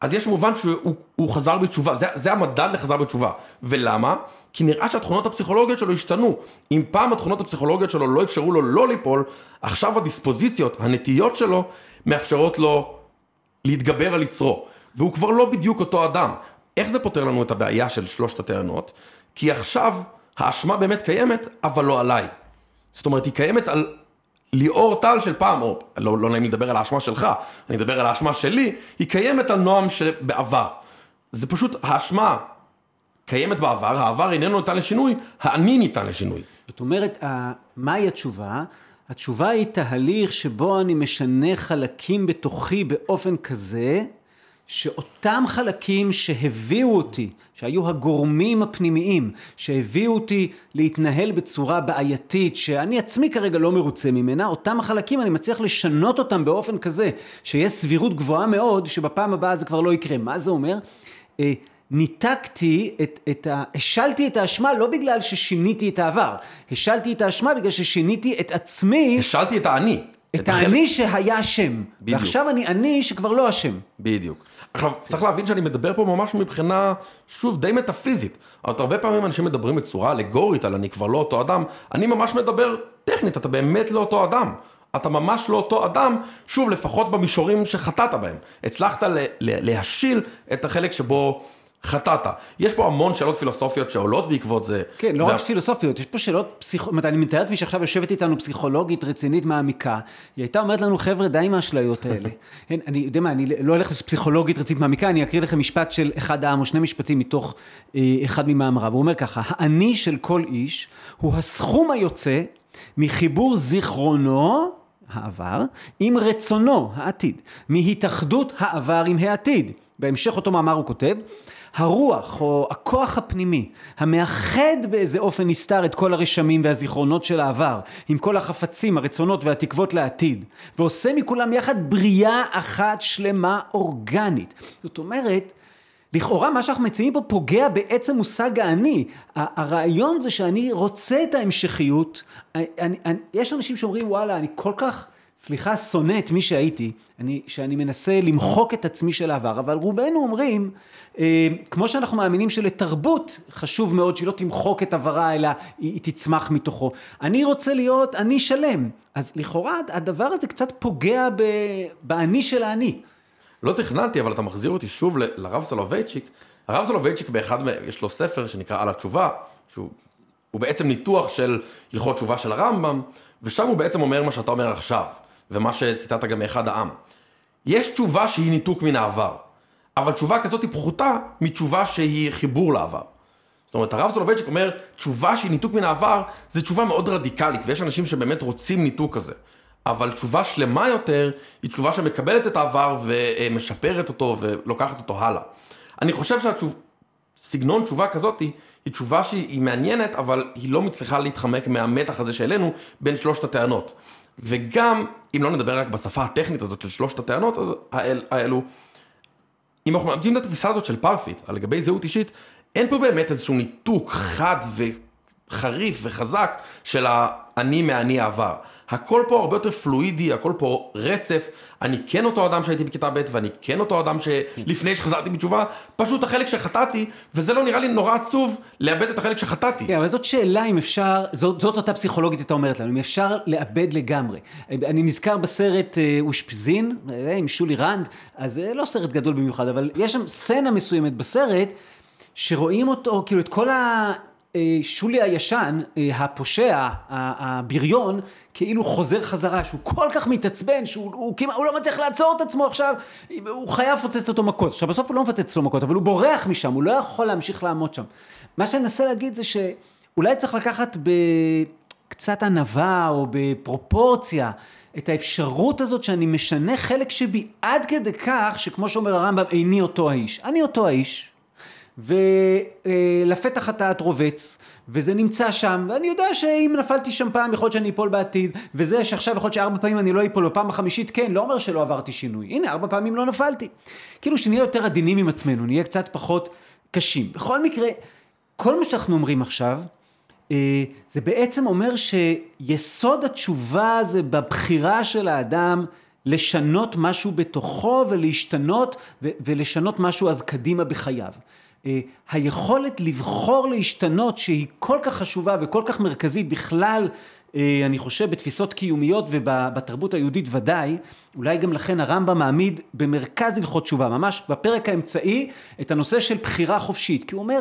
אז יש מובן שהוא חזר בתשובה, זה, זה המדד לחזר בתשובה. ולמה? כי נראה שהתכונות הפסיכולוגיות שלו השתנו. אם פעם התכונות הפסיכולוגיות שלו לא אפשרו לו לא ליפול, עכשיו הדיספוזיציות, הנטיות שלו, מאפשרות לו להתגבר על יצרו. והוא כבר לא בדיוק אותו אדם. איך זה פותר לנו את הבעיה של שלושת הטענות? כי עכשיו האשמה באמת קיימת, אבל לא עליי. זאת אומרת, היא קיימת על ליאור טל של פעם, או לא, לא נעים לדבר על האשמה שלך, אני אדבר על האשמה שלי, היא קיימת על נועם שבעבר. זה פשוט האשמה קיימת בעבר, העבר איננו ניתן לשינוי, האני ניתן לשינוי. זאת אומרת, מהי התשובה? התשובה היא תהליך שבו אני משנה חלקים בתוכי באופן כזה, שאותם חלקים שהביאו אותי, שהיו הגורמים הפנימיים, שהביאו אותי להתנהל בצורה בעייתית, שאני עצמי כרגע לא מרוצה ממנה, אותם החלקים אני מצליח לשנות אותם באופן כזה, שיש סבירות גבוהה מאוד שבפעם הבאה זה כבר לא יקרה. מה זה אומר? ניתקתי את, את ה... השלתי את האשמה לא בגלל ששיניתי את העבר, השלתי את האשמה בגלל ששיניתי את עצמי. השלתי את האני. את, את האני שהיה אשם. בדיוק. ועכשיו אני אני שכבר לא אשם. בדיוק. עכשיו, צריך להבין שאני מדבר פה ממש מבחינה, שוב, די מטאפיזית. אבל הרבה פעמים אנשים מדברים בצורה אלגורית על אני כבר לא אותו אדם, אני ממש מדבר טכנית, אתה באמת לא אותו אדם. אתה ממש לא אותו אדם, שוב, לפחות במישורים שחטאת בהם. הצלחת להשיל את החלק שבו חטאת. יש פה המון שאלות פילוסופיות שעולות בעקבות זה. כן, לא וה... רק פילוסופיות, יש פה שאלות פסיכולוגיות, אני מתאר לעצמי שעכשיו יושבת איתנו פסיכולוגית רצינית מעמיקה, היא הייתה אומרת לנו, חבר'ה, די עם האשליות האלה. אין, אני יודע מה, אני לא הולך לפסיכולוגית רצינית מעמיקה, אני אקריא לכם משפט של אחד העם או שני משפטים מתוך אה, אחד ממאמריו. הוא אומר ככה, האני של כל איש הוא הסכום היוצא מחיבור זיכרונו, העבר, עם רצונו, העתיד, מהתאחדות העבר עם העתיד. בהמשך אותו מאמר הוא כותב, הרוח או הכוח הפנימי המאחד באיזה אופן נסתר את כל הרשמים והזיכרונות של העבר עם כל החפצים, הרצונות והתקוות לעתיד ועושה מכולם יחד בריאה אחת שלמה אורגנית. זאת אומרת, לכאורה מה שאנחנו מציעים פה פוגע בעצם מושג האני. הרעיון זה שאני רוצה את ההמשכיות, אני, אני, יש אנשים שאומרים וואלה אני כל כך סליחה, שונא את מי שהייתי, אני, שאני מנסה למחוק את עצמי של העבר, אבל רובנו אומרים, כמו שאנחנו מאמינים שלתרבות חשוב מאוד שהיא לא תמחוק את עברה, אלא היא, היא תצמח מתוכו. אני רוצה להיות אני שלם. אז לכאורה הדבר הזה קצת פוגע באני של האני. לא תכננתי, אבל אתה מחזיר אותי שוב ל- לרב סולובייצ'יק. הרב סולובייצ'יק באחד, יש לו ספר שנקרא על התשובה, שהוא הוא בעצם ניתוח של הלכות תשובה של הרמב"ם, ושם הוא בעצם אומר מה שאתה אומר עכשיו, ומה שציטטת גם מאחד העם. יש תשובה שהיא ניתוק מן העבר, אבל תשובה כזאת היא פחותה מתשובה שהיא חיבור לעבר. זאת אומרת, הרב סולובייצ'יק אומר, תשובה שהיא ניתוק מן העבר, זו תשובה מאוד רדיקלית, ויש אנשים שבאמת רוצים ניתוק כזה. אבל תשובה שלמה יותר, היא תשובה שמקבלת את העבר ומשפרת אותו ולוקחת אותו הלאה. אני חושב שסגנון תשובה כזאת היא תשובה שהיא מעניינת, אבל היא לא מצליחה להתחמק מהמתח הזה שהעלינו בין שלושת הטענות. וגם, אם לא נדבר רק בשפה הטכנית הזאת של שלושת הטענות האל, האלו, אם אנחנו מאבדים את התפיסה הזאת של פרפיט, על לגבי זהות אישית, אין פה באמת איזשהו ניתוק חד וחריף וחזק של האני מהאני העבר. הכל פה הרבה יותר פלואידי, הכל פה רצף. אני כן אותו אדם שהייתי בכיתה ב' ואני כן אותו אדם שלפני שחזרתי בתשובה, פשוט החלק שחטאתי, וזה לא נראה לי נורא עצוב לאבד את החלק שחטאתי. כן, אבל זאת שאלה אם אפשר, זאת, זאת אותה פסיכולוגית הייתה אומרת לנו, אם אפשר לאבד לגמרי. אני נזכר בסרט אה, אושפיזין, אה, עם שולי רנד, אז זה לא סרט גדול במיוחד, אבל יש שם סצנה מסוימת בסרט, שרואים אותו, כאילו את כל ה... אה, שולי הישן, אה, הפושע, הבריון, כאילו חוזר חזרה, שהוא כל כך מתעצבן, שהוא הוא, הוא, לא מצליח לעצור את עצמו עכשיו, הוא חייב לפוצץ אותו מכות. עכשיו בסוף הוא לא מפוצץ לו מכות, אבל הוא בורח משם, הוא לא יכול להמשיך לעמוד שם. מה שאני מנסה להגיד זה שאולי צריך לקחת בקצת ענווה או בפרופורציה את האפשרות הזאת שאני משנה חלק שבי עד כדי כך שכמו שאומר הרמב"ם, איני אותו האיש. אני אותו האיש, ולפתח הטעת רובץ, וזה נמצא שם, ואני יודע שאם נפלתי שם פעם יכול להיות שאני אפול בעתיד, וזה שעכשיו יכול להיות שארבע פעמים אני לא אפול, בפעם החמישית כן, לא אומר שלא עברתי שינוי, הנה ארבע פעמים לא נפלתי. כאילו שנהיה יותר עדינים עם עצמנו, נהיה קצת פחות קשים. בכל מקרה, כל מה שאנחנו אומרים עכשיו, אה, זה בעצם אומר שיסוד התשובה זה בבחירה של האדם לשנות משהו בתוכו ולהשתנות ולשנות משהו אז קדימה בחייו. אה, היכולת לבחור להשתנות שהיא כל כך חשובה וכל כך מרכזית בכלל אה, אני חושב בתפיסות קיומיות ובתרבות היהודית ודאי, אולי גם לכן הרמב"ם מעמיד במרכז הלכות תשובה, ממש בפרק האמצעי, את הנושא של בחירה חופשית, כי הוא אומר,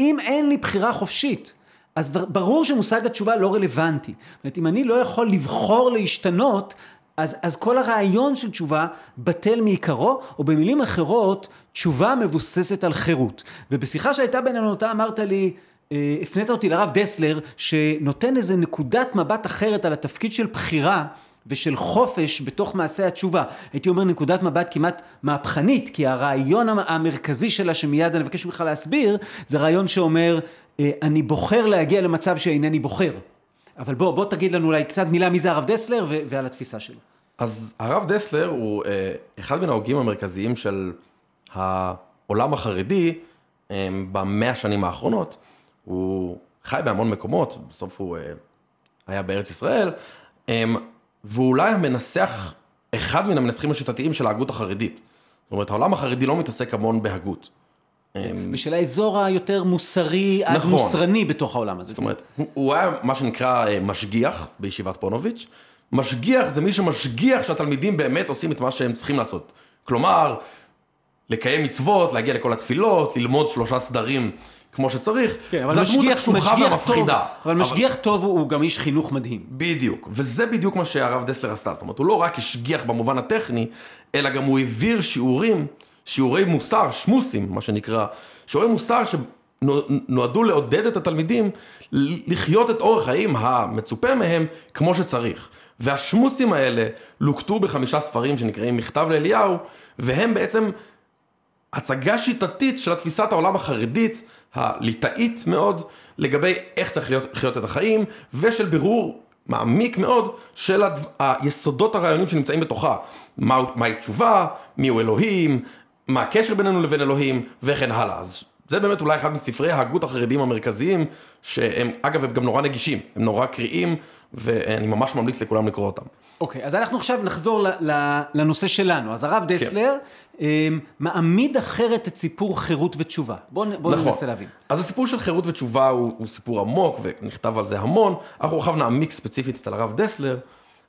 אם אין לי בחירה חופשית, אז ברור שמושג התשובה לא רלוונטי. זאת אומרת, אם אני לא יכול לבחור להשתנות, אז, אז כל הרעיון של תשובה בטל מעיקרו, או במילים אחרות, תשובה מבוססת על חירות. ובשיחה שהייתה בינינו, אתה אמרת לי, אה, הפנית אותי לרב דסלר, שנותן איזה נקודת מבט אחרת על התפקיד של בחירה. ושל חופש בתוך מעשה התשובה. הייתי אומר נקודת מבט כמעט מהפכנית, כי הרעיון המרכזי שלה, שמיד אני מבקש ממך להסביר, זה רעיון שאומר, אה, אני בוחר להגיע למצב שאינני בוחר. אבל בוא, בוא תגיד לנו אולי קצת מילה מי זה הרב דסלר ו- ועל התפיסה שלו. אז הרב דסלר הוא אה, אחד מן ההוגים המרכזיים של העולם החרדי אה, במאה השנים האחרונות. הוא חי בהמון מקומות, בסוף הוא אה, היה בארץ ישראל, אה, והוא אולי המנסח, אחד מן המנסחים השיטתיים של ההגות החרדית. זאת אומרת, העולם החרדי לא מתעסק המון בהגות. בשל האזור היותר מוסרי, נכון. מוסרני בתוך העולם הזה. זאת אומרת, הוא, היה מה שנקרא אה, משגיח בישיבת פונוביץ'. משגיח זה מי שמשגיח שהתלמידים באמת עושים את מה שהם צריכים לעשות. כלומר, לקיים מצוות, להגיע לכל התפילות, ללמוד שלושה סדרים כמו שצריך. כן, אבל משגיח, משגיח טוב, אבל, אבל משגיח טוב הוא, הוא גם איש חינוך מדהים. בדיוק, וזה בדיוק מה שהרב דסלר עשה. זאת אומרת, הוא לא רק השגיח במובן הטכני, אלא גם הוא העביר שיעורים שיעורי מוסר, שמוסים, מה שנקרא, שיעורי מוסר שנועדו לעודד את התלמידים לחיות את אורח חיים המצופה מהם כמו שצריך. והשמוסים האלה לוקטו בחמישה ספרים שנקראים מכתב לאליהו, והם בעצם הצגה שיטתית של תפיסת העולם החרדית, הליטאית מאוד, לגבי איך צריך להיות, לחיות את החיים, ושל בירור מעמיק מאוד של הדו, היסודות הרעיונים שנמצאים בתוכה. מה, מהי תשובה, מיהו אלוהים, מה הקשר בינינו לבין אלוהים, וכן הלאה. אז זה באמת אולי אחד מספרי ההגות החרדים המרכזיים, שהם, אגב, הם גם נורא נגישים, הם נורא קריאים, ואני ממש ממליץ לכולם לקרוא אותם. אוקיי, okay, אז אנחנו עכשיו נחזור לנושא שלנו. אז הרב דסלר כן. מעמיד אחרת את סיפור חירות ותשובה. בואו בוא נכון. ננסה להבין. אז הסיפור של חירות ותשובה הוא, הוא סיפור עמוק, ונכתב על זה המון. אנחנו עכשיו נעמיק ספציפית אצל הרב דסלר,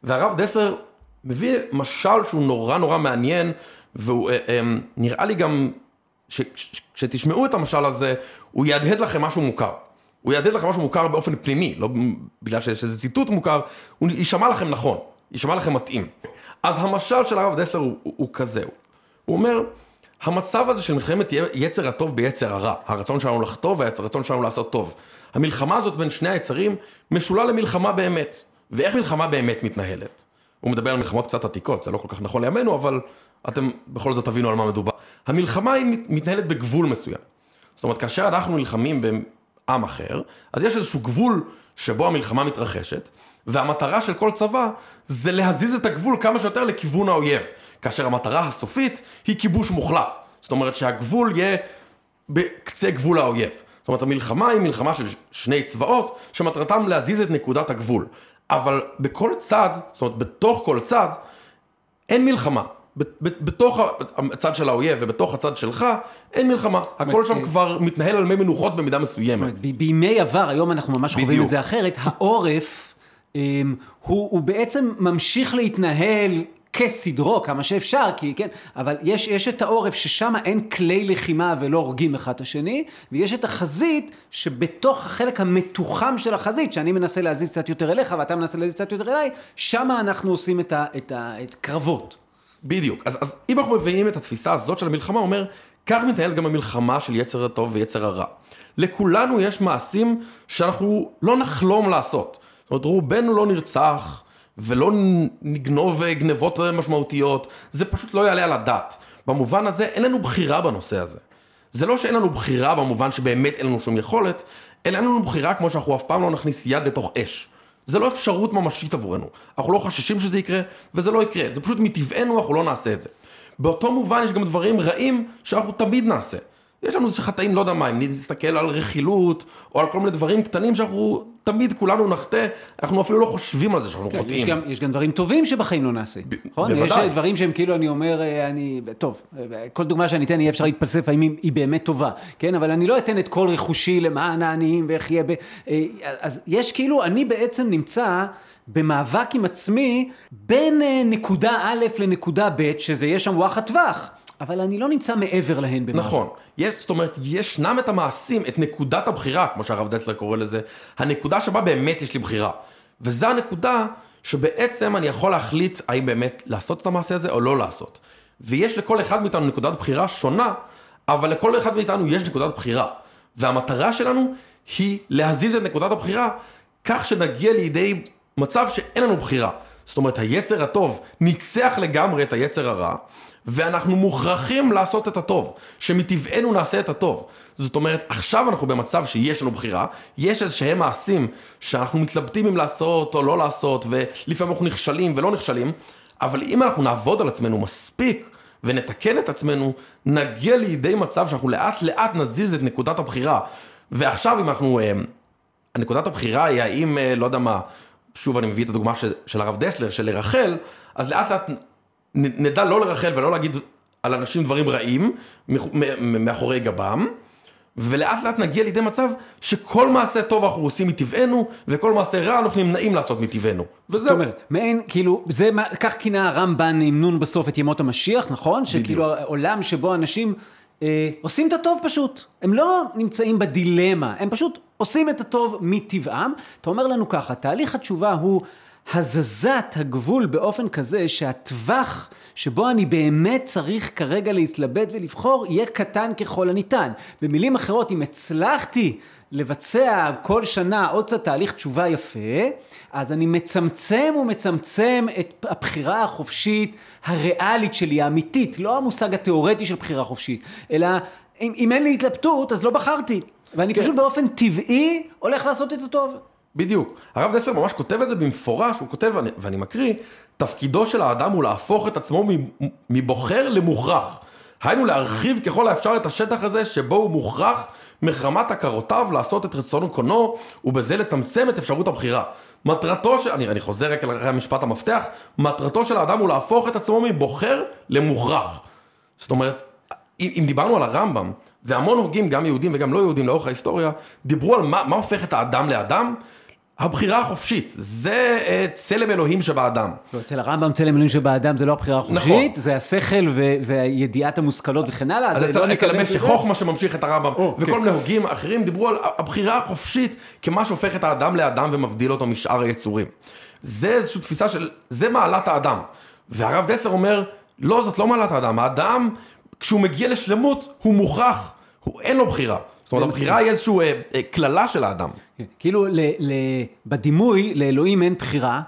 והרב דסלר מביא משל שהוא נורא נורא מעניין, והוא אה, אה, נראה לי גם, כשתשמעו את המשל הזה, הוא יהדהד לכם משהו מוכר. הוא יהדהד לכם משהו מוכר באופן פנימי, לא בגלל שיש איזה ציטוט מוכר, הוא יישמע לכם נכון, יישמע לכם מתאים. אז המשל של הרב דסלר הוא, הוא, הוא כזה, הוא אומר, המצב הזה של מלחמת יצר הטוב ביצר הרע, הרצון שלנו לחטוא והרצון שלנו לעשות טוב. המלחמה הזאת בין שני היצרים משולה למלחמה באמת. ואיך מלחמה באמת מתנהלת? הוא מדבר על מלחמות קצת עתיקות, זה לא כל כך נכון לימינו, אבל אתם בכל זאת תבינו על מה מדובר. המלחמה היא מתנהלת בגבול מסוים. זאת אומרת, כאשר אנחנו נלחמים בעם אחר, אז יש איזשהו גבול שבו המלחמה מתרחשת, והמטרה של כל צבא זה להזיז את הגבול כמה שיותר לכיוון האויב. כאשר המטרה הסופית היא כיבוש מוחלט. זאת אומרת שהגבול יהיה בקצה גבול האויב. זאת אומרת, המלחמה היא מלחמה של שני צבאות, שמטרתם להזיז את נקודת הגבול. אבל בכל צד, זאת אומרת, בתוך כל צד, אין מלחמה. בתוך הצד של האויב ובתוך הצד שלך, אין מלחמה. הכל שם כבר מתנהל על מי מנוחות במידה מסוימת. בימי עבר, היום אנחנו ממש חווים את זה אחרת, העורף אמ, הוא בעצם ממשיך להתנהל כסדרו, כמה שאפשר, כי כן, אבל יש, יש את העורף ששם אין כלי לחימה ולא הורגים אחד את השני, ויש את החזית שבתוך החלק המתוחם של החזית, שאני מנסה להזיז קצת יותר אליך ואתה מנסה להזיז קצת יותר אליי, שם אנחנו עושים את, ה, את. בדיוק. אז, אז אם אנחנו מביאים את התפיסה הזאת של המלחמה, אומר, כך מתנהלת גם המלחמה של יצר הטוב ויצר הרע. לכולנו יש מעשים שאנחנו לא נחלום לעשות. זאת אומרת, רובנו לא נרצח, ולא נגנוב גנבות משמעותיות, זה פשוט לא יעלה על הדעת. במובן הזה אין לנו בחירה בנושא הזה. זה לא שאין לנו בחירה במובן שבאמת אין לנו שום יכולת, אלא אין לנו בחירה כמו שאנחנו אף פעם לא נכניס יד לתוך אש. זה לא אפשרות ממשית עבורנו. אנחנו לא חששים שזה יקרה, וזה לא יקרה. זה פשוט מטבענו, אנחנו לא נעשה את זה. באותו מובן יש גם דברים רעים שאנחנו תמיד נעשה. יש לנו איזה חטאים, לא יודע מה, אם נסתכל על רכילות, או על כל מיני דברים קטנים שאנחנו תמיד כולנו נחטא, אנחנו אפילו לא חושבים על זה שאנחנו כן, חוטאים. יש גם, יש גם דברים טובים שבחיים לא נעשה, נכון? בוודאי. יש דברים שהם כאילו, אני אומר, אה, אני, טוב, כל דוגמה שאני אתן, יהיה אפשר להתפלסף האם היא, היא באמת טובה, כן? אבל אני לא אתן את כל רכושי למען העניים ואיך יהיה, ב... אה, אז יש כאילו, אני בעצם נמצא... במאבק עם עצמי בין אה, נקודה א' לנקודה ב', שזה יהיה שם וואחד טווח. אבל אני לא נמצא מעבר להן במאבק. נכון. יש, זאת אומרת, ישנם את המעשים, את נקודת הבחירה, כמו שהרב דסלר קורא לזה, הנקודה שבה באמת יש לי בחירה. וזו הנקודה שבעצם אני יכול להחליט האם באמת לעשות את המעשה הזה או לא לעשות. ויש לכל אחד מאיתנו נקודת בחירה שונה, אבל לכל אחד מאיתנו יש נקודת בחירה. והמטרה שלנו היא להזיז את נקודת הבחירה כך שנגיע לידי מצב שאין לנו בחירה. זאת אומרת, היצר הטוב ניצח לגמרי את היצר הרע, ואנחנו מוכרחים לעשות את הטוב, שמטבענו נעשה את הטוב. זאת אומרת, עכשיו אנחנו במצב שיש לנו בחירה, יש איזה שהם מעשים שאנחנו מתלבטים אם לעשות או לא לעשות, ולפעמים אנחנו נכשלים ולא נכשלים, אבל אם אנחנו נעבוד על עצמנו מספיק, ונתקן את עצמנו, נגיע לידי מצב שאנחנו לאט לאט נזיז את נקודת הבחירה. ועכשיו אם אנחנו, אה, נקודת הבחירה היא האם, אה, לא יודע מה, שוב אני מביא את הדוגמה של, של הרב דסלר, של לרחל, אז לאט לאט נדע לא לרחל ולא להגיד על אנשים דברים רעים מאחורי גבם, ולאט לאט נגיע לידי מצב שכל מעשה טוב אנחנו עושים מטבענו, וכל מעשה רע אנחנו נמנעים לעשות מטבענו. וזהו. זאת אומרת, מעין, כאילו, זה, כך כינה הרמב"ן עם נון בסוף את ימות המשיח, נכון? בדיוק. שכאילו עולם שבו אנשים אה, עושים את הטוב פשוט. הם לא נמצאים בדילמה, הם פשוט עושים את הטוב מטבעם. אתה אומר לנו ככה, תהליך התשובה הוא הזזת הגבול באופן כזה שהטווח שבו אני באמת צריך כרגע להתלבט ולבחור יהיה קטן ככל הניתן. במילים אחרות, אם הצלחתי לבצע כל שנה עוד קצת תהליך תשובה יפה, אז אני מצמצם ומצמצם את הבחירה החופשית הריאלית שלי, האמיתית, לא המושג התיאורטי של בחירה חופשית, אלא אם, אם אין לי התלבטות, אז לא בחרתי. ואני כן. פשוט באופן טבעי הולך לעשות את הטוב. בדיוק. הרב דסלר ממש כותב את זה במפורש, הוא כותב, ואני, ואני מקריא, תפקידו של האדם הוא להפוך את עצמו מבוחר למוכרח. היינו להרחיב ככל האפשר את השטח הזה שבו הוא מוכרח מחמת הכרותיו לעשות את רצון קונו ובזה לצמצם את אפשרות הבחירה. מטרתו של, אני, אני חוזר רק על המשפט המפתח, מטרתו של האדם הוא להפוך את עצמו מבוחר למוכרח. זאת אומרת, אם, דיברנו על הרמב"ם, והמון הוגים, גם יהודים וגם לא יהודים לאורך ההיסטוריה, דיברו על מה, מה הופך את האדם לאדם, הבחירה החופשית, זה uh, צלם אלוהים שבאדם. לא, אצל הרמב"ם צלם אלוהים שבאדם זה לא הבחירה החופשית, נכון. זה השכל ו- וידיעת המושכלות וכן הלאה, אז זה לא. אצל חוכמה שממשיך את הרמב"ם, oh, וכל כן. מיני הוגים אחרים דיברו על הבחירה החופשית כמה שהופך את האדם לאדם ומבדיל אותו משאר היצורים. זה איזושהי תפיסה של, זה מעלת האדם. והרב דסלר אומר, לא, זאת לא מעלת האדם, האדם, כשהוא מגיע לשלמות, הוא מוכרח, הוא אין לו בחירה. זאת אומרת, הבחירה היא איזושהי אה, אה, קללה של האדם. כן, כאילו, בדימוי, לאלוהים אין בחירה,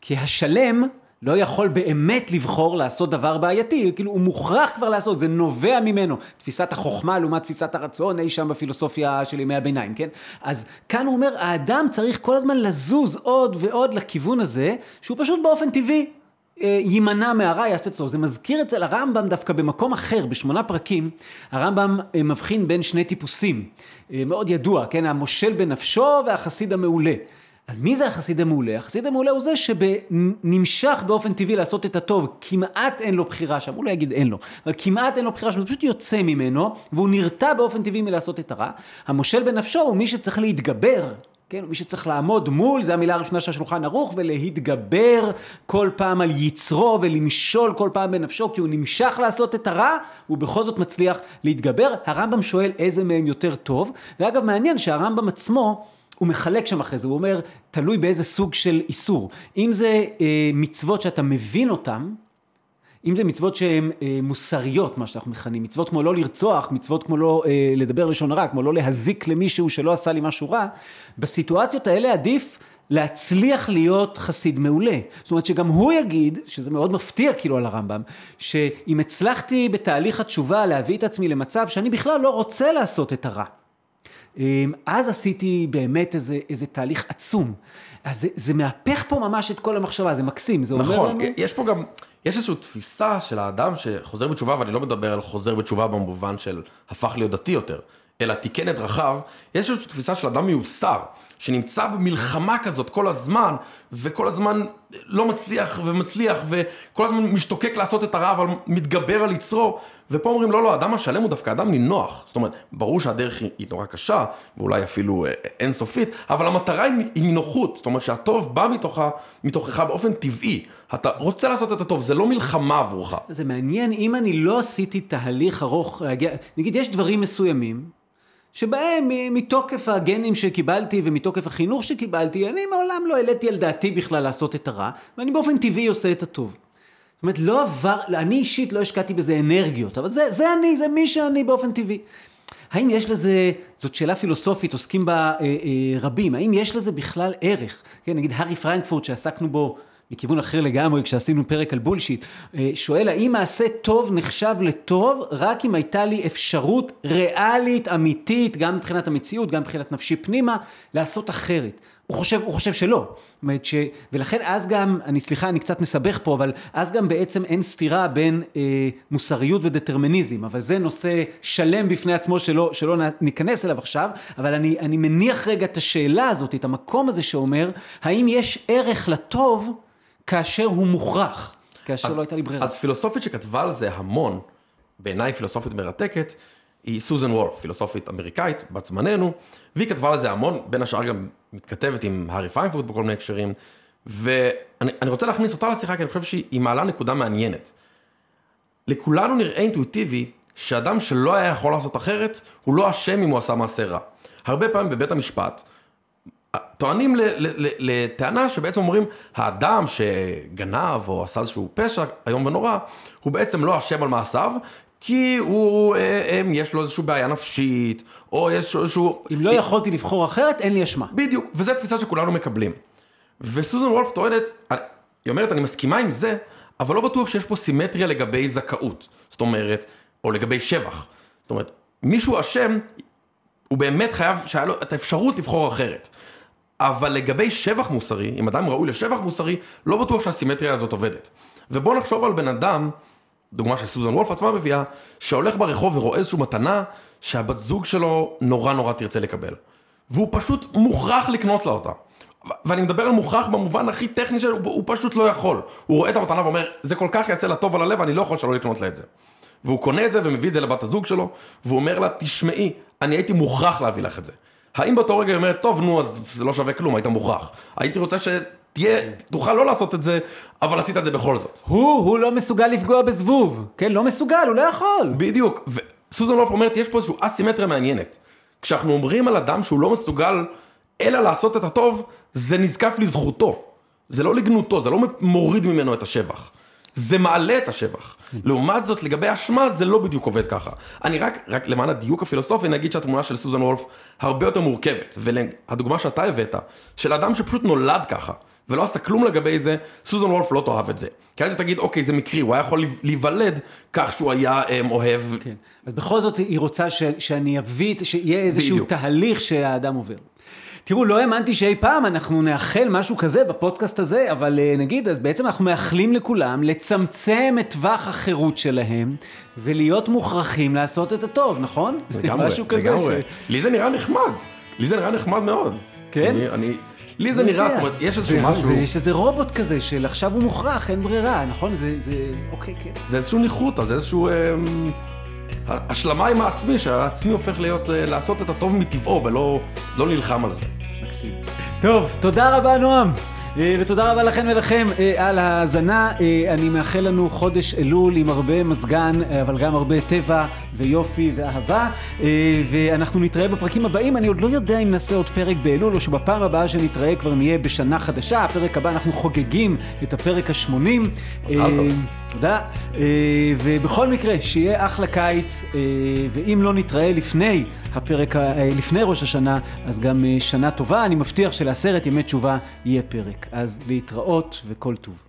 כי השלם לא יכול באמת לבחור לעשות דבר בעייתי, כאילו הוא מוכרח כבר לעשות, זה נובע ממנו. תפיסת החוכמה לעומת תפיסת הרצון אי שם בפילוסופיה של ימי הביניים, כן? אז כאן הוא אומר, האדם צריך כל הזמן לזוז עוד ועוד לכיוון הזה, שהוא פשוט באופן טבעי יימנע מהרע, יעשה אצלו. זה מזכיר אצל הרמב"ם דווקא במקום אחר, בשמונה פרקים, הרמב"ם אה, מבחין בין שני טיפוסים. אה, מאוד ידוע, כן? המושל בנפשו והחסיד המעולה. אז מי זה החסיד המעולה? החסיד המעולה הוא זה שנמשך באופן טבעי לעשות את הטוב, כמעט אין לו בחירה שם, הוא לא יגיד אין לו, אבל כמעט אין לו בחירה שם, הוא פשוט יוצא ממנו, והוא נרתע באופן טבעי מלעשות את הרע. המושל בנפשו הוא מי שצריך להתגבר כן, מי שצריך לעמוד מול, זו המילה הראשונה של השולחן ערוך, ולהתגבר כל פעם על יצרו ולמשול כל פעם בנפשו, כי הוא נמשך לעשות את הרע, הוא בכל זאת מצליח להתגבר. הרמב"ם שואל איזה מהם יותר טוב, ואגב מעניין שהרמב"ם עצמו, הוא מחלק שם אחרי זה, הוא אומר, תלוי באיזה סוג של איסור. אם זה אה, מצוות שאתה מבין אותן, אם זה מצוות שהן אה, מוסריות, מה שאנחנו מכנים, מצוות כמו לא לרצוח, מצוות כמו לא אה, לדבר לשון הרע, כמו לא להזיק למישהו שלא עשה לי משהו רע, בסיטואציות האלה עדיף להצליח להיות חסיד מעולה. זאת אומרת שגם הוא יגיד, שזה מאוד מפתיע כאילו על הרמב"ם, שאם הצלחתי בתהליך התשובה להביא את עצמי למצב שאני בכלל לא רוצה לעשות את הרע. אה, אז עשיתי באמת איזה, איזה תהליך עצום. אז זה, זה מהפך פה ממש את כל המחשבה, זה מקסים, זה נכון, אומר לנו... נכון, יש פה גם, יש איזושהי תפיסה של האדם שחוזר בתשובה, ואני לא מדבר על חוזר בתשובה במובן של הפך להיות דתי יותר, אלא תיקן את דרכיו, יש איזושהי תפיסה של אדם מיוסר, שנמצא במלחמה כזאת כל הזמן, וכל הזמן לא מצליח ומצליח, וכל הזמן משתוקק לעשות את הרע, אבל מתגבר על יצרו, ופה אומרים, לא, לא, האדם השלם הוא דווקא אדם נינוח. זאת אומרת, ברור שהדרך היא, היא נורא קשה, ואולי אפילו אה, אינסופית, אבל המטרה היא, היא נוחות. זאת אומרת שהטוב בא מתוכה, מתוכך באופן טבעי. אתה רוצה לעשות את הטוב, זה לא מלחמה עבורך. זה מעניין, אם אני לא עשיתי תהליך ארוך, נגיד, יש דברים מסוימים, שבהם מתוקף הגנים שקיבלתי ומתוקף החינוך שקיבלתי, אני מעולם לא העליתי על דעתי בכלל לעשות את הרע, ואני באופן טבעי עושה את הטוב. זאת אומרת, לא עבר, אני אישית לא השקעתי בזה אנרגיות, אבל זה, זה אני, זה מי שאני באופן טבעי. האם יש לזה, זאת שאלה פילוסופית, עוסקים בה אה, אה, רבים, האם יש לזה בכלל ערך? כן, נגיד הארי פרנקפורט שעסקנו בו מכיוון אחר לגמרי, כשעשינו פרק על בולשיט, אה, שואל האם מעשה טוב נחשב לטוב רק אם הייתה לי אפשרות ריאלית, אמיתית, גם מבחינת המציאות, גם מבחינת נפשי פנימה, לעשות אחרת. הוא חושב, הוא חושב שלא. זאת אומרת ש... ולכן אז גם, אני סליחה, אני קצת מסבך פה, אבל אז גם בעצם אין סתירה בין אה, מוסריות ודטרמיניזם, אבל זה נושא שלם בפני עצמו שלא, שלא ניכנס אליו עכשיו, אבל אני, אני מניח רגע את השאלה הזאת, את המקום הזה שאומר, האם יש ערך לטוב כאשר הוא מוכרח, כאשר אז, לא הייתה לי ברירה. אז פילוסופית שכתבה על זה המון, בעיניי פילוסופית מרתקת, היא סוזן וורף, פילוסופית אמריקאית, בת זמננו, והיא כתבה על זה המון, בין השאר גם מתכתבת עם הארי פיינפורט בכל מיני הקשרים, ואני רוצה להכניס אותה לשיחה, כי אני חושב שהיא מעלה נקודה מעניינת. לכולנו נראה אינטואיטיבי שאדם שלא היה יכול לעשות אחרת, הוא לא אשם אם הוא עשה מעשה רע. הרבה פעמים בבית המשפט, טוענים לטענה שבעצם אומרים, האדם שגנב או עשה איזשהו פשע איום ונורא, הוא בעצם לא אשם על מעשיו, כי הוא, אה, אה, יש לו איזושהי בעיה נפשית, או יש איזשהו... אם לא יכולתי לבחור אחרת, אין לי אשמה. בדיוק, וזו תפיסה שכולנו מקבלים. וסוזן וולף טוענת, היא אומרת, אני מסכימה עם זה, אבל לא בטוח שיש פה סימטריה לגבי זכאות. זאת אומרת, או לגבי שבח. זאת אומרת, מישהו אשם, הוא באמת חייב שהיה לו את האפשרות לבחור אחרת. אבל לגבי שבח מוסרי, אם אדם ראוי לשבח מוסרי, לא בטוח שהסימטריה הזאת עובדת. ובואו נחשוב על בן אדם, דוגמה שסוזן וולף עצמה מביאה, שהולך ברחוב ורואה איזושהי מתנה שהבת זוג שלו נורא נורא תרצה לקבל. והוא פשוט מוכרח לקנות לה אותה. ואני מדבר על מוכרח במובן הכי טכני שלו, הוא פשוט לא יכול. הוא רואה את המתנה ואומר, זה כל כך יעשה לה טוב על הלב, אני לא יכול שלא לקנות לה את זה. והוא קונה את זה ומביא את זה לבת הזוג שלו, והוא אומר לה, תשמעי, אני הייתי מוכרח להביא לך את זה. האם באותו רגע היא אומרת, טוב, נו, אז זה לא שווה כלום, היית מוכרח. הייתי רוצה שתהיה, תוכל לא לעשות את זה, אבל עשית את זה בכל זאת. הוא, הוא לא מסוגל לפגוע בזבוב. כן, לא מסוגל, הוא לא יכול. בדיוק, וסוזן וולף אומרת, יש פה איזושהי אסימטריה מעניינת. כשאנחנו אומרים על אדם שהוא לא מסוגל אלא לעשות את הטוב, זה נזקף לזכותו. זה לא לגנותו, זה לא מוריד ממנו את השבח. זה מעלה את השבח. לעומת זאת, לגבי אשמה, זה לא בדיוק עובד ככה. אני רק, רק למען הדיוק הפילוסופי, נגיד שהתמונה של סוזן וולף הרבה יותר מורכבת. והדוגמה שאתה הבאת, של אדם שפשוט נולד ככה, ולא עשה כלום לגבי זה, סוזן וולף לא תאהב את זה. כי אז היא תגיד, אוקיי, זה מקרי, הוא היה יכול להיוולד כך שהוא היה אה, אוהב. כן. אז בכל זאת היא רוצה ש, שאני אביא, שיהיה איזשהו בדיוק. תהליך שהאדם עובר. תראו, לא האמנתי שאי פעם אנחנו נאחל משהו כזה בפודקאסט הזה, אבל אה, נגיד, אז בעצם אנחנו מאחלים לכולם לצמצם את טווח החירות שלהם, ולהיות מוכרחים לעשות את הטוב, נכון? לגמרי, משהו כזה לגמרי. ש- לי זה נראה נחמד. לי זה נראה נחמד מאוד. כן? אני, אני, לי זה לא נראה. זאת אומרת, יש איזשהו משהו, יש איזה רובוט כזה של עכשיו הוא מוכרח, אין ברירה, נכון? זה, זה, אוקיי, כן. זה איזשהו ניחותא, זה איזשהו... אמ, השלמה עם העצמי, שהעצמי הופך להיות, אה, לעשות את הטוב מטבעו ולא לא נלחם על זה. מקסים. טוב, תודה רבה נועם. אה, ותודה רבה לכן ולכם אה, על ההאזנה. אה, אני מאחל לנו חודש אלול עם הרבה מזגן, אבל גם הרבה טבע ויופי ואהבה. אה, ואנחנו נתראה בפרקים הבאים. אני עוד לא יודע אם נעשה עוד פרק באלול, או שבפעם הבאה שנתראה כבר נהיה בשנה חדשה. הפרק הבא אנחנו חוגגים את הפרק ה-80. מזל טוב. תודה. אה, ובכל מקרה, שיהיה אחלה קיץ, אה, ואם לא נתראה לפני הפרק, אה, לפני ראש השנה, אז גם שנה טובה. אני מבטיח שלעשרת ימי תשובה יהיה פרק. אז להתראות וכל טוב.